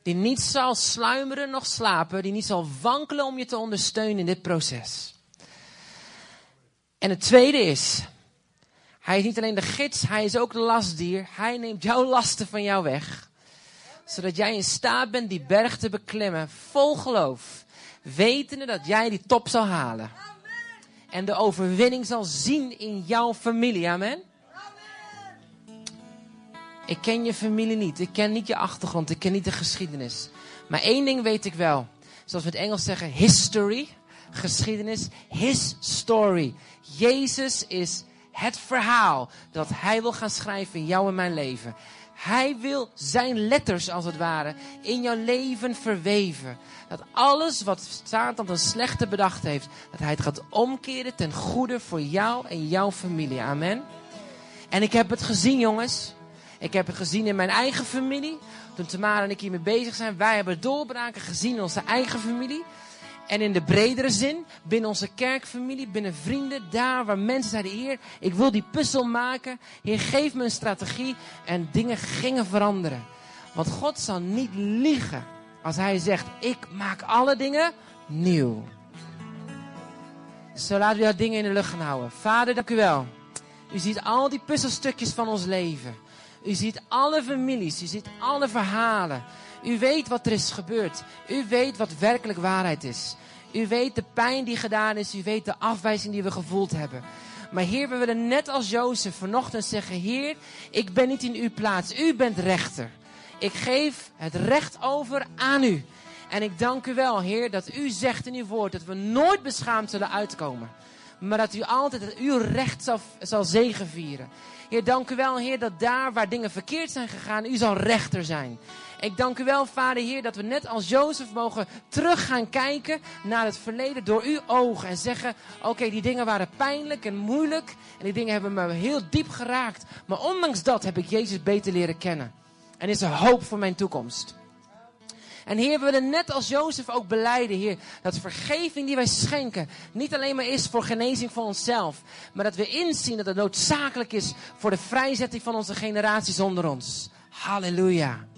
Die niet zal sluimeren noch slapen. Die niet zal wankelen om je te ondersteunen in dit proces. En het tweede is, hij is niet alleen de gids, hij is ook de lastdier. Hij neemt jouw lasten van jou weg. Zodat jij in staat bent die berg te beklimmen, vol geloof. Wetende dat jij die top zal halen. En de overwinning zal zien in jouw familie. Amen. Ik ken je familie niet. Ik ken niet je achtergrond. Ik ken niet de geschiedenis. Maar één ding weet ik wel. zoals we het Engels zeggen, history, geschiedenis, his story. Jezus is het verhaal dat hij wil gaan schrijven in jou en mijn leven. Hij wil zijn letters, als het ware, in jouw leven verweven. Dat alles wat Satan een slechte bedacht heeft, dat hij het gaat omkeren ten goede voor jou en jouw familie. Amen. En ik heb het gezien, jongens. Ik heb het gezien in mijn eigen familie. Toen Tamara en ik hiermee bezig zijn, wij hebben doorbraken gezien in onze eigen familie. En in de bredere zin, binnen onze kerkfamilie, binnen vrienden, daar waar mensen zeiden, Heer, ik wil die puzzel maken. Heer, geef me een strategie. En dingen gingen veranderen. Want God zal niet liegen als Hij zegt, ik maak alle dingen nieuw. Zo laten we dat dingen in de lucht gaan houden. Vader, dank u wel. U ziet al die puzzelstukjes van ons leven. U ziet alle families, u ziet alle verhalen. U weet wat er is gebeurd. U weet wat werkelijk waarheid is. U weet de pijn die gedaan is. U weet de afwijzing die we gevoeld hebben. Maar Heer, we willen net als Jozef vanochtend zeggen: Heer, ik ben niet in uw plaats. U bent rechter. Ik geef het recht over aan u. En ik dank u wel, Heer, dat u zegt in uw woord dat we nooit beschaamd zullen uitkomen. Maar dat u altijd uw recht zal, zal zegenvieren. Heer, dank u wel, Heer, dat daar waar dingen verkeerd zijn gegaan, u zal rechter zijn. Ik dank u wel, Vader Heer, dat we net als Jozef mogen terug gaan kijken naar het verleden door uw ogen. En zeggen, oké, die dingen waren pijnlijk en moeilijk. En die dingen hebben me heel diep geraakt. Maar ondanks dat heb ik Jezus beter leren kennen. En is er hoop voor mijn toekomst. En Heer, we willen net als Jozef ook beleiden, Heer, dat vergeving die wij schenken niet alleen maar is voor genezing van onszelf, maar dat we inzien dat het noodzakelijk is voor de vrijzetting van onze generaties onder ons. Halleluja.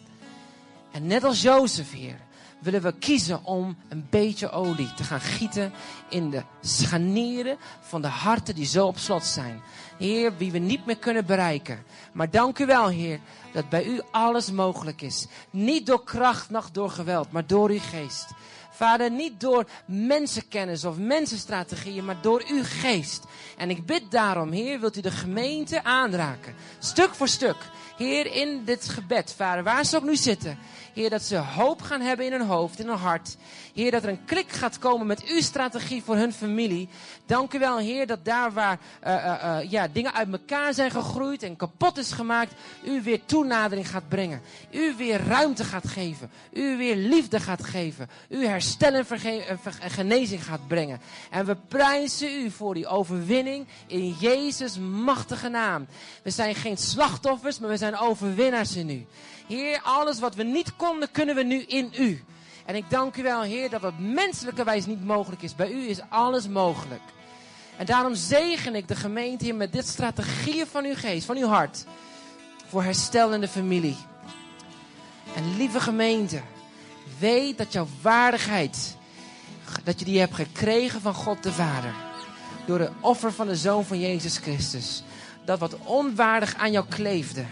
En net als Jozef, Heer, willen we kiezen om een beetje olie te gaan gieten in de scharnieren van de harten die zo op slot zijn. Heer, wie we niet meer kunnen bereiken. Maar dank u wel, Heer, dat bij u alles mogelijk is. Niet door kracht, noch door geweld, maar door uw geest. Vader, niet door mensenkennis of mensenstrategieën, maar door uw geest. En ik bid daarom, Heer, wilt u de gemeente aanraken. Stuk voor stuk. Heer, in dit gebed, Vader, waar ze ook nu zitten. Heer, dat ze hoop gaan hebben in hun hoofd, in hun hart. Heer, dat er een klik gaat komen met uw strategie voor hun familie. Dank u wel, Heer, dat daar waar uh, uh, uh, ja, dingen uit elkaar zijn gegroeid en kapot is gemaakt, u weer toenadering gaat brengen. U weer ruimte gaat geven. U weer liefde gaat geven. U herstel en genezing gaat brengen. En we prijzen u voor die overwinning in Jezus' machtige naam. We zijn geen slachtoffers, maar we zijn overwinnaars in u. Heer, alles wat we niet konden, kunnen we nu in u. En ik dank u wel, Heer, dat wat menselijke wijze niet mogelijk is. Bij u is alles mogelijk. En daarom zegen ik de gemeente hier met dit strategieën van uw geest, van uw hart. Voor herstel in de familie. En lieve gemeente, weet dat jouw waardigheid, dat je die hebt gekregen van God de Vader. Door het offer van de Zoon van Jezus Christus. Dat wat onwaardig aan jou kleefde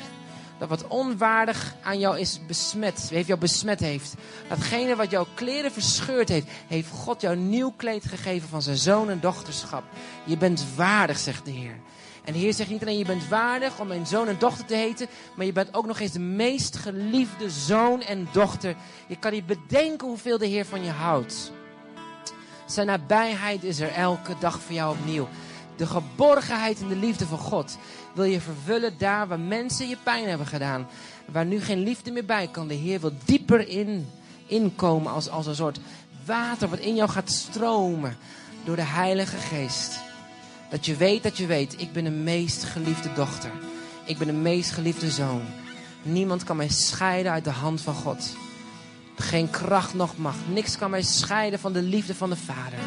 dat wat onwaardig aan jou is besmet, heeft jou besmet heeft. Datgene wat jouw kleren verscheurd heeft, heeft God jou nieuw kleed gegeven van zijn zoon en dochterschap. Je bent waardig, zegt de Heer. En de Heer zegt niet alleen je bent waardig om mijn zoon en dochter te heten, maar je bent ook nog eens de meest geliefde zoon en dochter. Je kan niet bedenken hoeveel de Heer van je houdt. Zijn nabijheid is er elke dag voor jou opnieuw. De geborgenheid en de liefde van God wil je vervullen daar waar mensen je pijn hebben gedaan. Waar nu geen liefde meer bij kan. De Heer wil dieper in, inkomen als, als een soort water wat in jou gaat stromen door de Heilige Geest. Dat je weet dat je weet, ik ben de meest geliefde dochter. Ik ben de meest geliefde zoon. Niemand kan mij scheiden uit de hand van God. Geen kracht noch macht. Niks kan mij scheiden van de liefde van de Vader.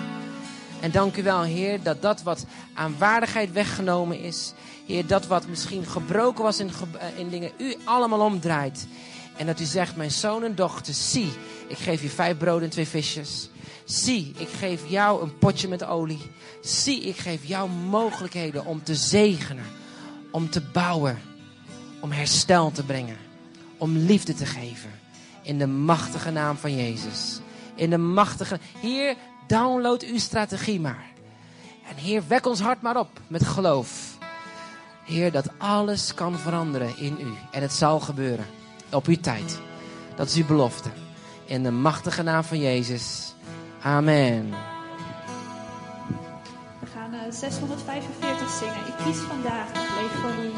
En dank u wel, Heer, dat dat wat aan waardigheid weggenomen is. Heer, dat wat misschien gebroken was in, eh, in dingen, u allemaal omdraait. En dat u zegt, mijn zoon en dochter, zie, ik geef je vijf broden en twee visjes. Zie, ik geef jou een potje met olie. Zie, ik geef jou mogelijkheden om te zegenen. Om te bouwen. Om herstel te brengen. Om liefde te geven. In de machtige naam van Jezus. In de machtige... Heer, Download uw strategie maar. En Heer, wek ons hart maar op met geloof. Heer, dat alles kan veranderen in u. En het zal gebeuren. Op uw tijd. Dat is uw belofte. In de machtige naam van Jezus. Amen. We gaan eh, 645 zingen. Ik kies vandaag, ik leef voor u.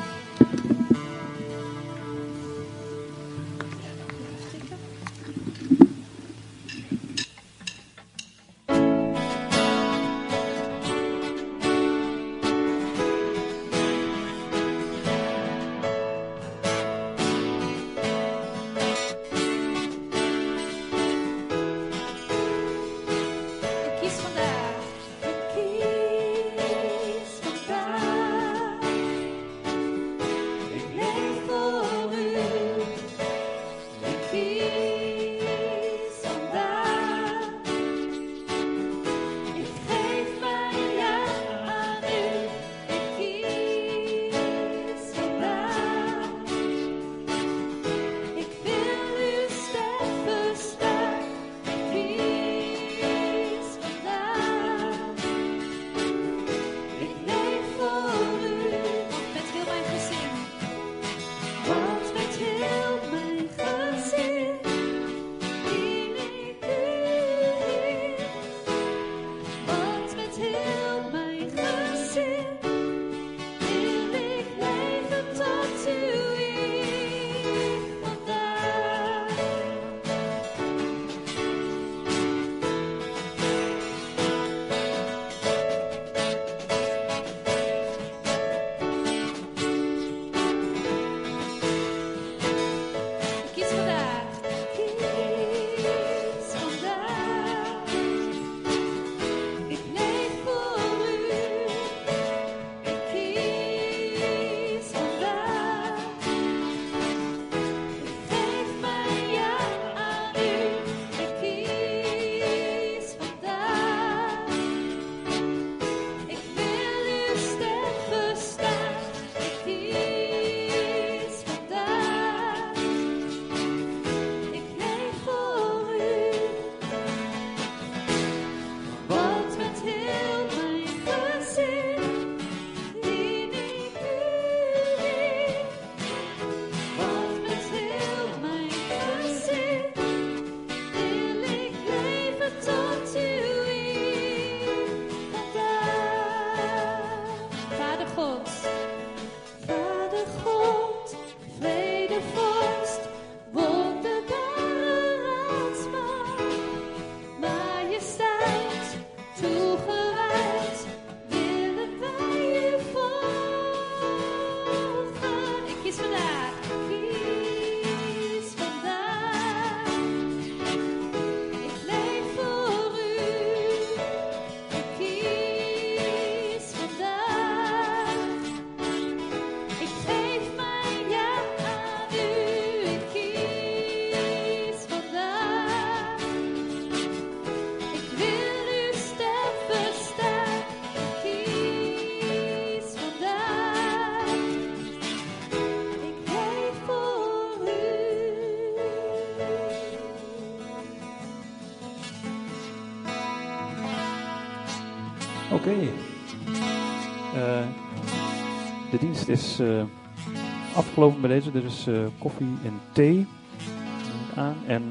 Het is eh, afgelopen bij deze. dus is eh, koffie en thee aan en